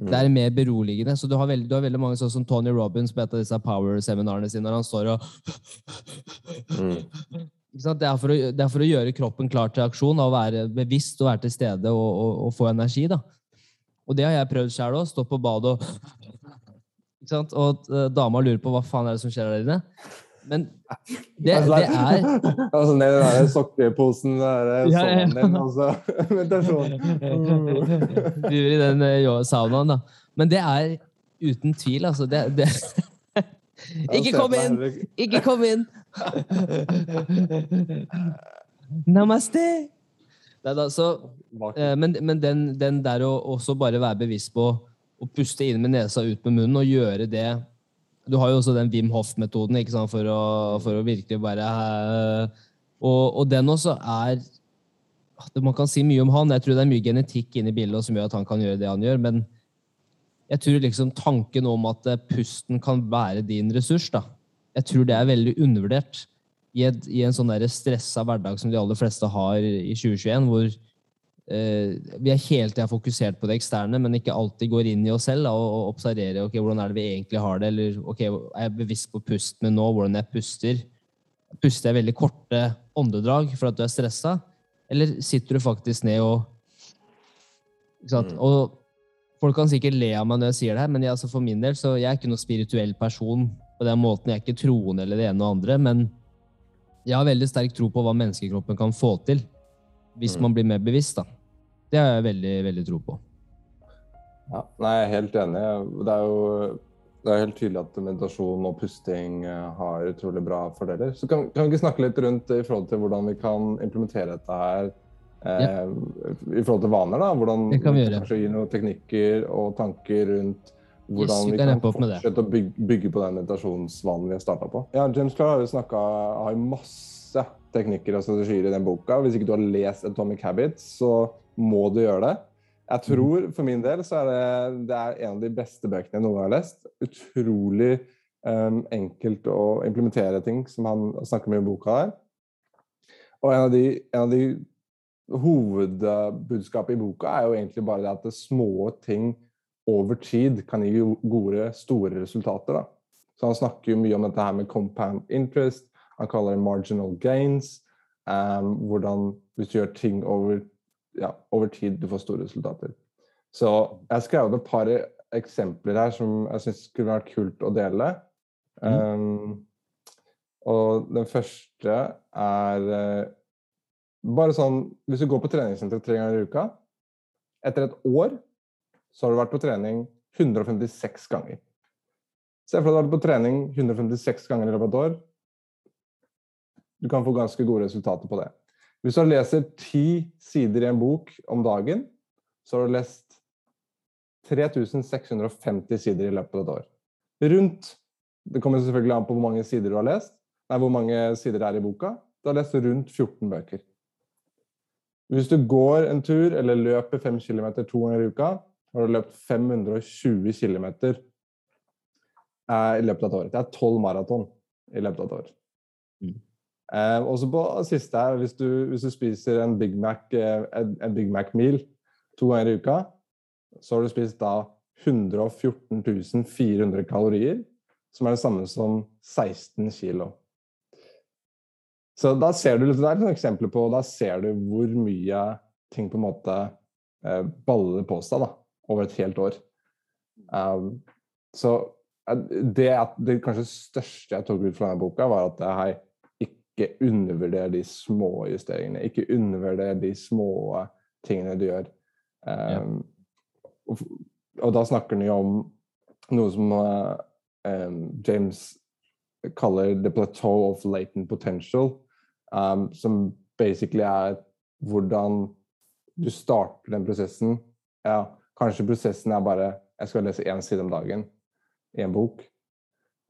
Mm. Det er mer beroligende. Så du har veldig, du har veldig mange sånn som Tony Robbins på et av disse power-seminarene sine, når han står og Mm. Det, er for å, det er for å gjøre kroppen klar til aksjon, og være bevisst og være til stede og, og, og få energi. da. Og det har jeg prøvd sjøl òg. Stå på badet og? Og eh, dama lurer på hva faen er det som skjer der inne. Men det, Altså, det er Altså ned i den der sokkeposen, den Ja, ja, din, og så meditasjon. I den eh, saunaen, da. Men det er uten tvil, altså. Det, det Ikke kom inn! Ikke kom inn! Namaste! Nei da, så Eh, Men, men den, den der å også bare være bevisst på å puste inn med nesa ut med munnen og gjøre det Du har jo også den Wim sant, for, for å virkelig bare eh, og, og den også er Man kan si mye om han. Jeg tror det er mye genetikk inni bildet som gjør at han kan gjøre det han gjør. Men jeg tror liksom tanken om at eh, pusten kan være din ressurs, da. Jeg tror det er veldig undervurdert i, et, i en sånn stressa hverdag som de aller fleste har i 2021, hvor vi er hele tida fokusert på det eksterne, men ikke alltid går inn i oss selv da, og, observerer ok, hvordan er det vi egentlig har det. Eller ok, er jeg bevisst på pusten min nå, hvordan jeg puster? Puster jeg veldig korte åndedrag for at du er stressa? Eller sitter du faktisk ned og ikke sant? Og folk kan sikkert le av meg når jeg sier det her, men jeg, altså for min del så jeg er ikke noen spirituell person på den måten. Jeg er ikke troende eller det ene og andre, men jeg har veldig sterk tro på hva menneskekroppen kan få til hvis man blir mer bevisst. da. Det har jeg veldig, veldig tro på. Ja, nei, jeg er helt enig. Det er jo det er helt tydelig at meditasjon og pusting eh, har utrolig bra fordeler. Så kan, kan vi ikke snakke litt rundt i forhold til hvordan vi kan implementere dette her eh, i forhold til vaner? da? Hvordan Det kan vi gjøre. kanskje gi noen teknikker og tanker rundt hvordan Yes, vi kan kan fortsette å bygge, bygge på den meditasjonsvanen vi har starta på. Ja, James Clark har jo snakka har jo masse teknikker og strategier i den boka. Hvis ikke du har lest Atomic Habits, så må du gjøre det. Jeg tror for min del så er det, det er en av de beste bøkene jeg noen gang har lest. Utrolig um, enkelt å implementere ting som han snakker mye om i boka her. Og en av de, en av de hovedbudskapet i boka er jo egentlig bare det at det små ting over tid kan gi gode, store resultater. da. Så han snakker jo mye om dette her med compound interest, han kaller det marginal gains. Um, hvordan hvis du gjør ting over, ja, over tid, du får store resultater. Så jeg har skrevet et par eksempler her som jeg syns skulle vært kult å dele. Um, og den første er uh, bare sånn Hvis du går på treningssenter tre ganger i uka, etter et år så har du vært på trening 156 ganger. Se for deg at du har vært på trening 156 ganger i løpet av et år. Du kan få ganske gode resultater på det. Hvis du leser ti sider i en bok om dagen, så har du lest 3650 sider i løpet av et år. Rundt Det kommer selvfølgelig an på hvor mange sider du har lest. Nei, hvor mange sider det er i boka. Du har lest rundt 14 bøker. Hvis du går en tur eller løper 5 km to ganger i uka, har du løpt 520 km i løpet av et år. Det er 12 maraton i løpet av et år. Eh, også på siste her, hvis du, hvis du spiser en Big Mac, eh, en, en Big Mac meal to ganger i uka, så har du spist da 114 400 kalorier, som er det samme som 16 kilo. Så da ser du, Det er et eksempel på Da ser du hvor mye ting på en måte eh, baller på seg da, over et helt år. Um, så eh, det, det kanskje største jeg tok ut fra denne boka, var at jeg ikke undervurder de små justeringene. Ikke undervurder de små tingene du gjør. Um, og, og da snakker han jo om noe som uh, um, James kaller the plateau of latent potential, um, som basically er hvordan du starter den prosessen. Ja, kanskje prosessen er bare jeg skal lese én side om dagen i en bok.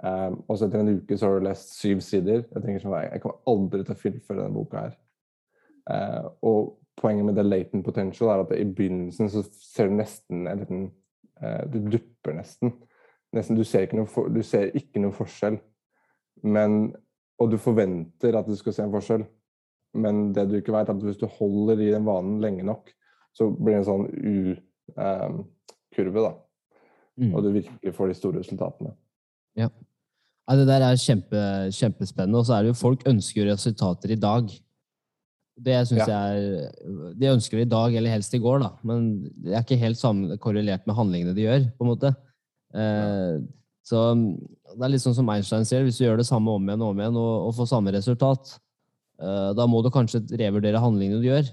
Um, og så etter en uke så har du lest syv sider. Jeg tenker sånn, jeg kommer aldri til å fullføre denne boka her. Uh, og poenget med the latent potential er at i begynnelsen så ser du nesten en liten uh, Du dupper nesten. nesten du, ser for, du ser ikke noe forskjell. Men, og du forventer at du skal se en forskjell. Men det du ikke vet, er at hvis du holder i den vanen lenge nok, så blir det en sånn U-kurve, da. Mm. Og du virkelig får de store resultatene. Ja, det der er kjempe, kjempespennende. Og så er det jo folk ønsker resultater i dag. Det syns Ja. jeg er De ønsker det i dag, eller helst i går, da. Men det er ikke helt sammen, korrelert med handlingene de gjør, på en måte. Eh, så det er litt sånn som Einstein sier, hvis du gjør det samme om igjen og om igjen og, og får samme resultat, eh, da må du kanskje revurdere handlingene du gjør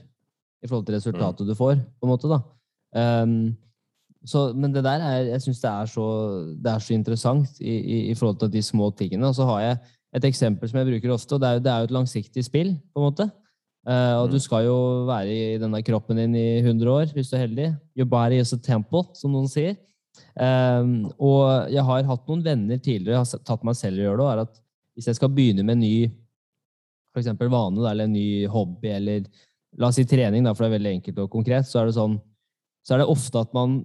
i forhold til resultatet du får, på en måte, da. Ehm, så, men det der er, jeg syns det, så- det er så interessant i, i, i forhold til de små tingene. Og så har jeg et eksempel som jeg bruker ofte, og det er, det er jo et langsiktig spill, på en måte. Uh, og Mm. du skal jo være i denne kroppen din i 100 år, hvis du er heldig. Your body is a temple, som noen sier. Um, og jeg har hatt noen venner tidligere, jeg har tatt meg selv i å gjøre det, er at hvis jeg skal begynne med en ny for eksempel vane, eller en ny hobby, eller la oss si trening, da, for det er veldig enkelt og konkret, så er det sånn, så er det ofte at man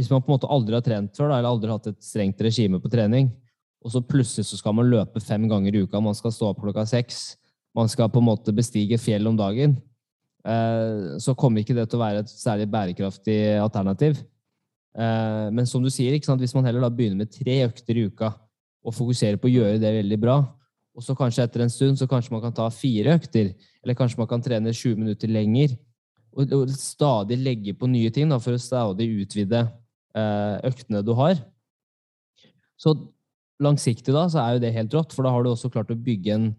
hvis man på en måte aldri har trent før, eller aldri hatt et strengt regime på trening, og så plutselig så skal man løpe fem ganger i uka, man skal stå opp klokka seks, man skal på en måte bestige fjell om dagen, eh, så kommer ikke det til å være et særlig bærekraftig alternativ. Eh, men som du sier, hvis man heller da begynner med tre økter i uka og fokuserer på å gjøre det veldig bra, og så kanskje etter en stund så kanskje man kan ta fire økter, eller kanskje man kan trene 20 minutter lenger, og, stadig legge på nye ting da, for å stadig utvide øktene du har. Så langsiktig da, så er jo det helt rått, for da har du også klart å bygge en,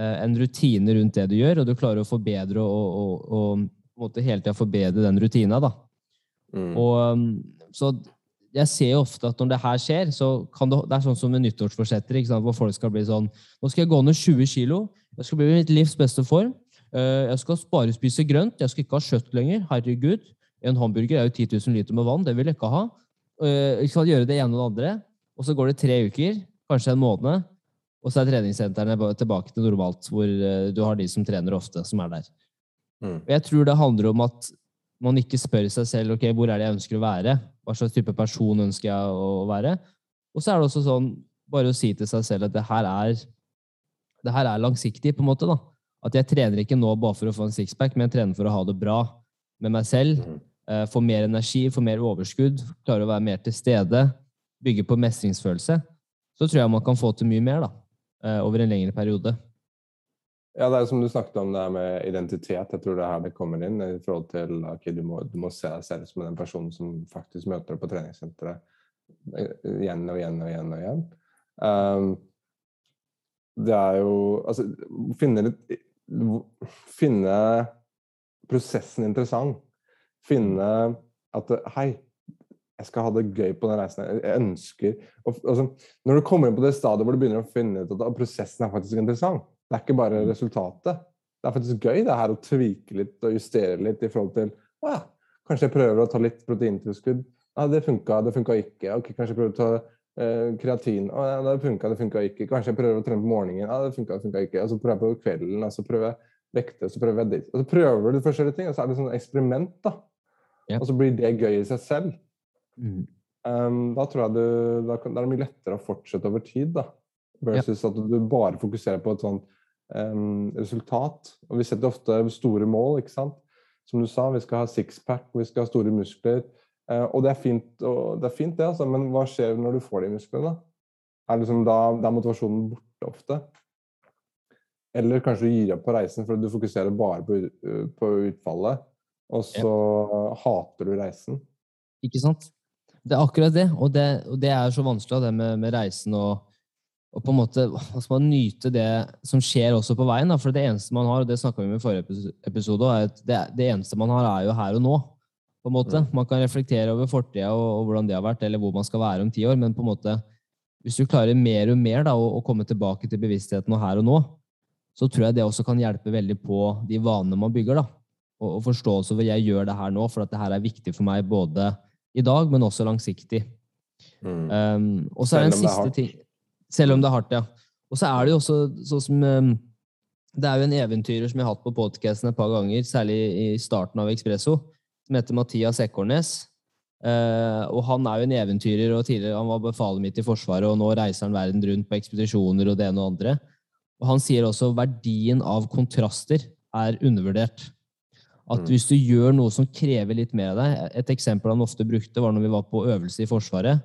eh, en rutine rundt det du gjør, og du klarer å forbedre og, og, og, på en måte hele tida forbedre den rutina. da. Mm. Og, um, så jeg ser jo ofte at når det her skjer, så kan det, det er sånn som med nyttårsforsetter, ikke sant, hvor folk skal bli sånn Nå skal jeg gå ned 20 kilo. Jeg skal bli i mitt livs beste form. Eh, Jeg skal bare spise grønt. Jeg skal ikke ha kjøtt lenger. Herregud. En hamburger er jo 10 000 liter med vann. Det vil jeg ikke ha. Jeg skal gjøre det ene og det andre. Og så går det tre uker, kanskje en måned, og så er treningssentrene tilbake til normalt, hvor eh, du har de som trener ofte, som er der. Mm. Og jeg tror det handler om at man ikke spør seg selv ok, hvor er det jeg ønsker å være. Hva slags type person ønsker jeg å være? Og så er det også sånn bare å si til seg selv at det her er, det her er langsiktig, på en måte. da. At jeg trener ikke nå bare for å få en sixpack, men jeg trener for å ha det bra med meg selv. Eh, Få mer energi, få mer overskudd, klare å være mer til stede. Bygge på mestringsfølelse. Så tror jeg man kan få til mye mer da, eh, over en lengre periode. Ja, det er som du snakket om det her med identitet. Jeg tror det er her det kommer inn. i forhold til ok, du, må, du må se deg selv som den personen som faktisk møter deg på treningssenteret eh, igjen og igjen og igjen. og igjen. Um, det er jo Altså, finne Finne prosessen interessant. Finne at Hei, jeg skal ha det gøy på den reisen. Jeg ønsker og, altså, Når du kommer inn på det stadiet hvor du begynner å finne ut at prosessen er faktisk interessant, det er ikke bare resultatet. Det er faktisk gøy det her å tvike litt og justere litt i forhold til å ja, Kanskje jeg prøver å ta litt proteintilskudd. Ja, det funka, det funka ikke. Ok, Kanskje jeg prøver å ta eh, kreatin. Å, ja, det funka, det funka ikke. Kanskje jeg prøver å trene på morgenen. Ja, det funka, det funka ikke. Og så prøver jeg på kvelden, og så prøver jeg vekter, så prøver jeg dit. Og så prøver du forskjellige ting, og så er det sånn eksperiment, da. Ja. Og så blir det gøy i seg selv. Um, da tror jeg du, da, da er det mye lettere å fortsette over tid, da. Versus at du bare fokuserer på et sånt um, resultat. Og vi setter ofte store mål, ikke sant. Som du sa, vi skal ha sixpack, vi skal ha store muskler. Uh, og det er fint, og det, er fint det altså, men hva skjer når du får de musklene? Er liksom da, da er motivasjonen borte ofte? Eller kanskje du gir opp på reisen fordi du fokuserer bare på, på utfallet, og så hater du reisen. Ikke sant? Det er akkurat det, og det, og det er så vanskelig, det med, med reisen og, og på en måte hva skal man nyte det som skjer også på veien. Da? For det eneste man har, og det snakka vi om i forrige episode, er at det, det eneste man har, er jo her og nå. på en måte. Mm. Man kan reflektere over fortida og, og hvordan det har vært, eller hvor man skal være om ti år, men på en måte, hvis du klarer mer og mer da, å komme tilbake til bevisstheten og her og nå, så tror jeg det også kan hjelpe veldig på de vanene man bygger. da. Og, forståelse over jeg gjør det her nå, for at det her er viktig for meg både i dag, men også langsiktig. Mm. Um, og så er det en siste ting Selv om det er hardt, ja. Og så er det jo også sånn som um, Det er jo en eventyrer som jeg har hatt på podcasten et par ganger, særlig i starten av Ekspresso, som heter Mathias Ekornes. Uh, og han er jo en eventyrer, og tidligere han var befalet mitt i Forsvaret, og nå reiser han verden rundt på ekspedisjoner og det ene og andre. Og han sier også verdien av kontraster er undervurdert. At Mm. hvis du gjør noe som krever litt mer av deg Et eksempel han ofte brukte, var når vi var på øvelse i Forsvaret.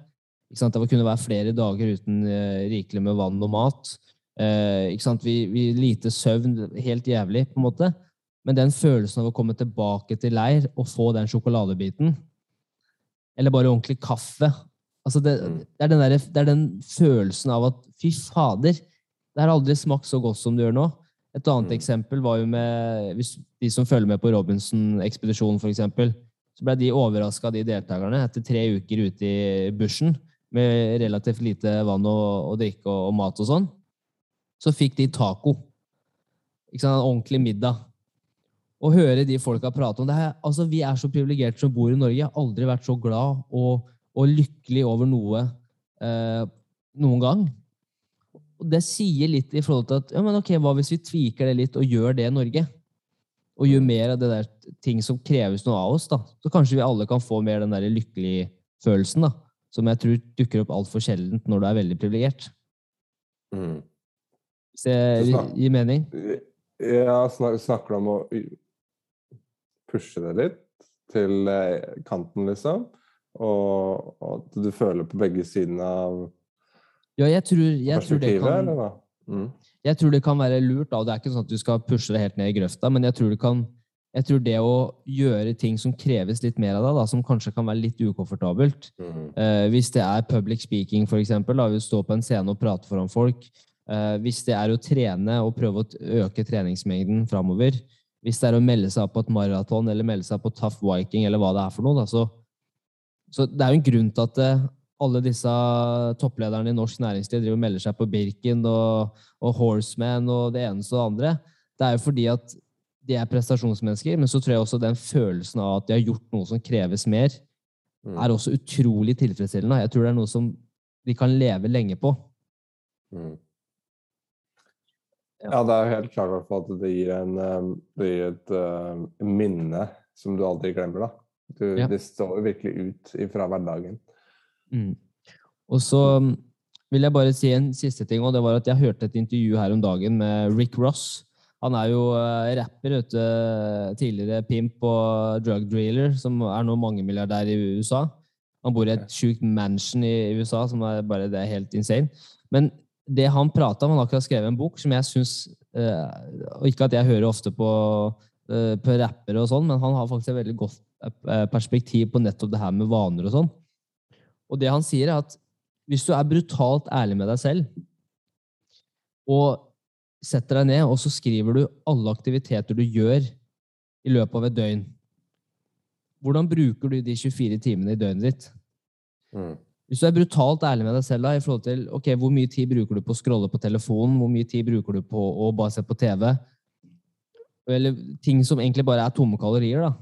Det kunne være flere dager uten eh, rikelig med vann og mat. Eh? Vi, vi Lite søvn, helt jævlig, på en måte. Men den følelsen av å komme tilbake til leir og få den sjokoladebiten, eller bare ordentlig kaffe altså det, Mm. det, er den der, det er den følelsen av at fy fader, det har aldri smakt så godt som det gjør nå. Et annet Mm. eksempel var jo med hvis de som følger med på Robinson-ekspedisjonen, f.eks. Så ble de overraska, de deltakerne, etter tre uker ute i bushen med relativt lite vann og, og drikke og, og mat og sånn. Så fikk de taco. Ikke sant? En ordentlig middag. Å høre de folka prate om det her altså Vi er så privilegerte som bor i Norge. Jeg har aldri vært så glad og, og lykkelig over noe eh, noen gang. Og det sier litt i forhold til at ja, men ok, hva hvis vi tviker det litt og gjør det i Norge? Og gjør mer av det der ting som kreves noe av oss, da. Så kanskje vi alle kan få mer den der lykkelige følelsen, da. Som jeg tror dukker opp altfor sjeldent når du er veldig privilegert. Mm. Hvis det gir mening? Ja, snak, snakker du om å pushe det litt til eh, kanten, liksom. Og at du føler på begge sidene av Ja, jeg tror, jeg tror det kan? Mm. Jeg tror det kan være lurt. da, Det er ikke sånn at du skal pushe det helt ned i grøfta, men jeg tror, det kan, jeg tror det å gjøre ting som kreves litt mer av deg, som kanskje kan være litt ukomfortabelt Mm. eh, Hvis det er public speaking, for eksempel, da, vil stå på en scene og prate foran folk. eh, hvis det er å trene og prøve å øke treningsmengden framover. Hvis det er å melde seg opp på et maraton eller melde seg på Tough Viking eller hva det er for noe. Da, så, så det er jo en grunn til at eh, alle disse topplederne i norsk næringsliv driver og melder seg på Birken og, og Horseman og det eneste og det andre. Det er jo fordi at de er prestasjonsmennesker, men så tror jeg også den følelsen av at de har gjort noe som kreves mer, Mm. er også utrolig tilfredsstillende. Jeg tror det er noe som de kan leve lenge på. Mm. Ja. Det er helt klart hvert fall at det gir, en, eh, det gir et uh, minne som du aldri glemmer. da. Du, Ja. Det står virkelig ut fra hverdagen. Mm. Og så mm, vil jeg bare si en siste ting, og det var at jeg hørte et intervju her om dagen med Rick Ross. Han er jo eh, rapper, vet du, tidligere pimp og drug driller, som er nå mangemilliardær i USA. Han bor i et sjukt mansion i USA, som er bare det er helt insane. Men det han prata om, han har akkurat skrevet en bok som jeg syns Og ikke at jeg hører ofte på, eh, på rappere og sånn, men han har faktisk et veldig godt eh, perspektiv på nettopp det her med vaner og sånn. Og det han sier, er at hvis du er brutalt ærlig med deg selv, og setter deg ned, og så skriver du alle aktiviteter du gjør i løpet av et døgn Hvordan bruker du de 24 timene i døgnet ditt? Mm. Hvis du er brutalt ærlig med deg selv da, i forhold til ok, hvor mye tid bruker du på å scrolle på telefonen, hvor mye tid bruker du på å bare se på TV, eller ting som egentlig bare er tomme kalorier, da,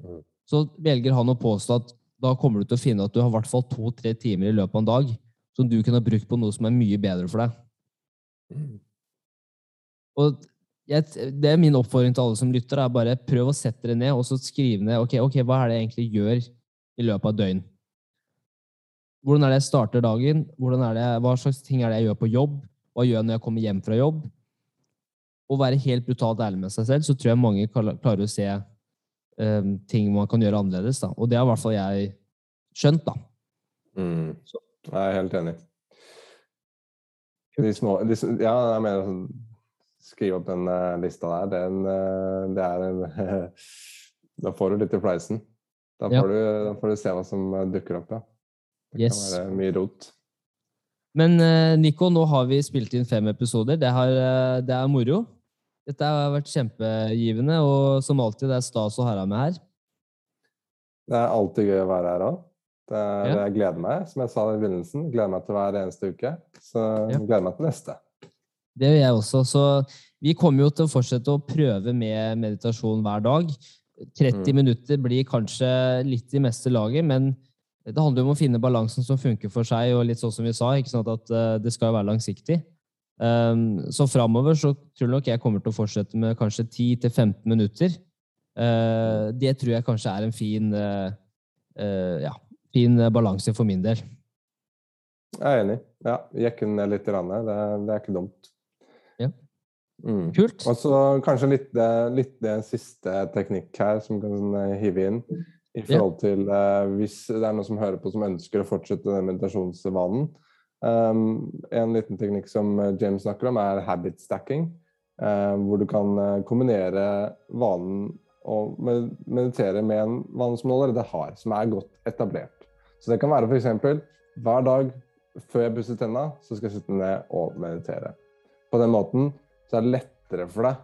Mm. så velger han å påstå at da kommer du til å finne at du har i hvert fall to-tre timer i løpet av en dag som du kunne ha brukt på noe som er mye bedre for deg. Mm. Og jeg, det er min oppfordring til alle som lytter, er bare prøv å sette dere ned og så skrive ned ok, ok, hva er det jeg egentlig gjør i løpet av døgn. Hvordan er det jeg starter dagen? Hvordan er det, hva slags ting er det jeg gjør på jobb? Hva gjør jeg når jeg kommer hjem fra jobb? Å være helt brutalt ærlig med seg selv, så tror jeg mange klarer å se eh, ting man kan gjøre annerledes. Da. Og det har i hvert fall jeg skjønt. da. Mm. Jeg er helt enig. De små, de, ja, jeg mener å Skrive opp den uh, lista der, den, uh, det er en Da får du litt i fleisen. Da Ja. får, du, da får du se hva som dukker opp, ja. Det Yes. kan være mye rot. Men Nico, nå har vi spilt inn fem episoder. Det, har, det er moro. Dette har vært kjempegivende, og som alltid, det er stas å ha deg med her. Det er alltid gøy å være her òg. Ja. Jeg gleder meg, som jeg sa i begynnelsen. Gleder meg til hver eneste uke. Så Ja. gleder meg til neste. Det gjør jeg også. Så vi kommer jo til å fortsette å prøve med meditasjon hver dag. 30 Mm. minutter blir kanskje litt i meste laget, men det handler jo om å finne balansen som funker for seg, og litt sånn som vi sa, ikke sant at eh, det skal være langsiktig. Um, så framover så tror nok jeg kommer til å fortsette med kanskje 10-15 minutter. Uh, det tror jeg kanskje er en fin, uh, uh, ja, fin balanse for min del. Jeg er enig. Ja, Jekke den ned litt. Det, det er ikke dumt. Ja. Mm. Kult. Og så kanskje litt, litt det siste teknikk her som kan hive inn. I forhold til hvis det er noen som hører på som ønsker å fortsette den meditasjonsvanen. Um, en liten teknikk som eh, James snakker om, er habit stacking. Um, hvor du kan eh, kombinere vanen å med- meditere med en vane som du allerede har, som er godt etablert. Så det kan være f.eks. hver dag før jeg pusser tenna, så skal jeg sitte ned og meditere. På den måten så er det lettere for deg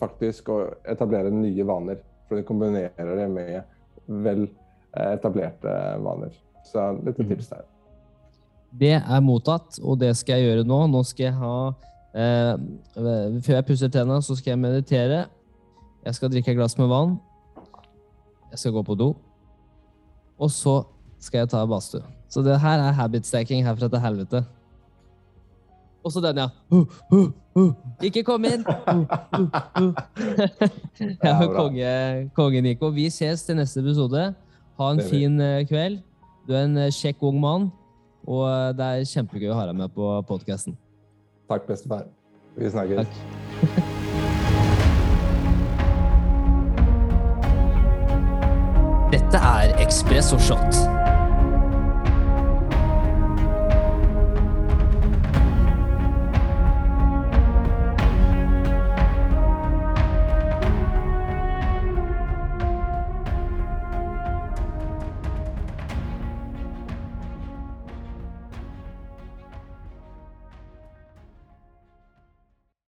faktisk å etablere nye vaner. For du kombinerer det med vel eh, etablerte vaner. Så litt Mhm. tips der. Det er mottatt, og det skal jeg gjøre nå. Nå skal jeg ha eh, Før jeg pusser tennene, så skal jeg meditere. Jeg skal drikke et glass med vann. Jeg skal gå på do. Og så skal jeg ta badstue. Så det her er habit stacking herfra til helvete. Og så den, ja. Uh, uh, uh. Ikke kom inn! Ja, Ja, konge, konge Nico. Vi ses til neste episode. Ha en fin eh, kveld. Du er en eh, kjekk ung mann, og eh, det er kjempegøy å ha deg med på podkasten. Takk, bestefar. Vi snakkes. Takk. Dette er Ekspress og Shot.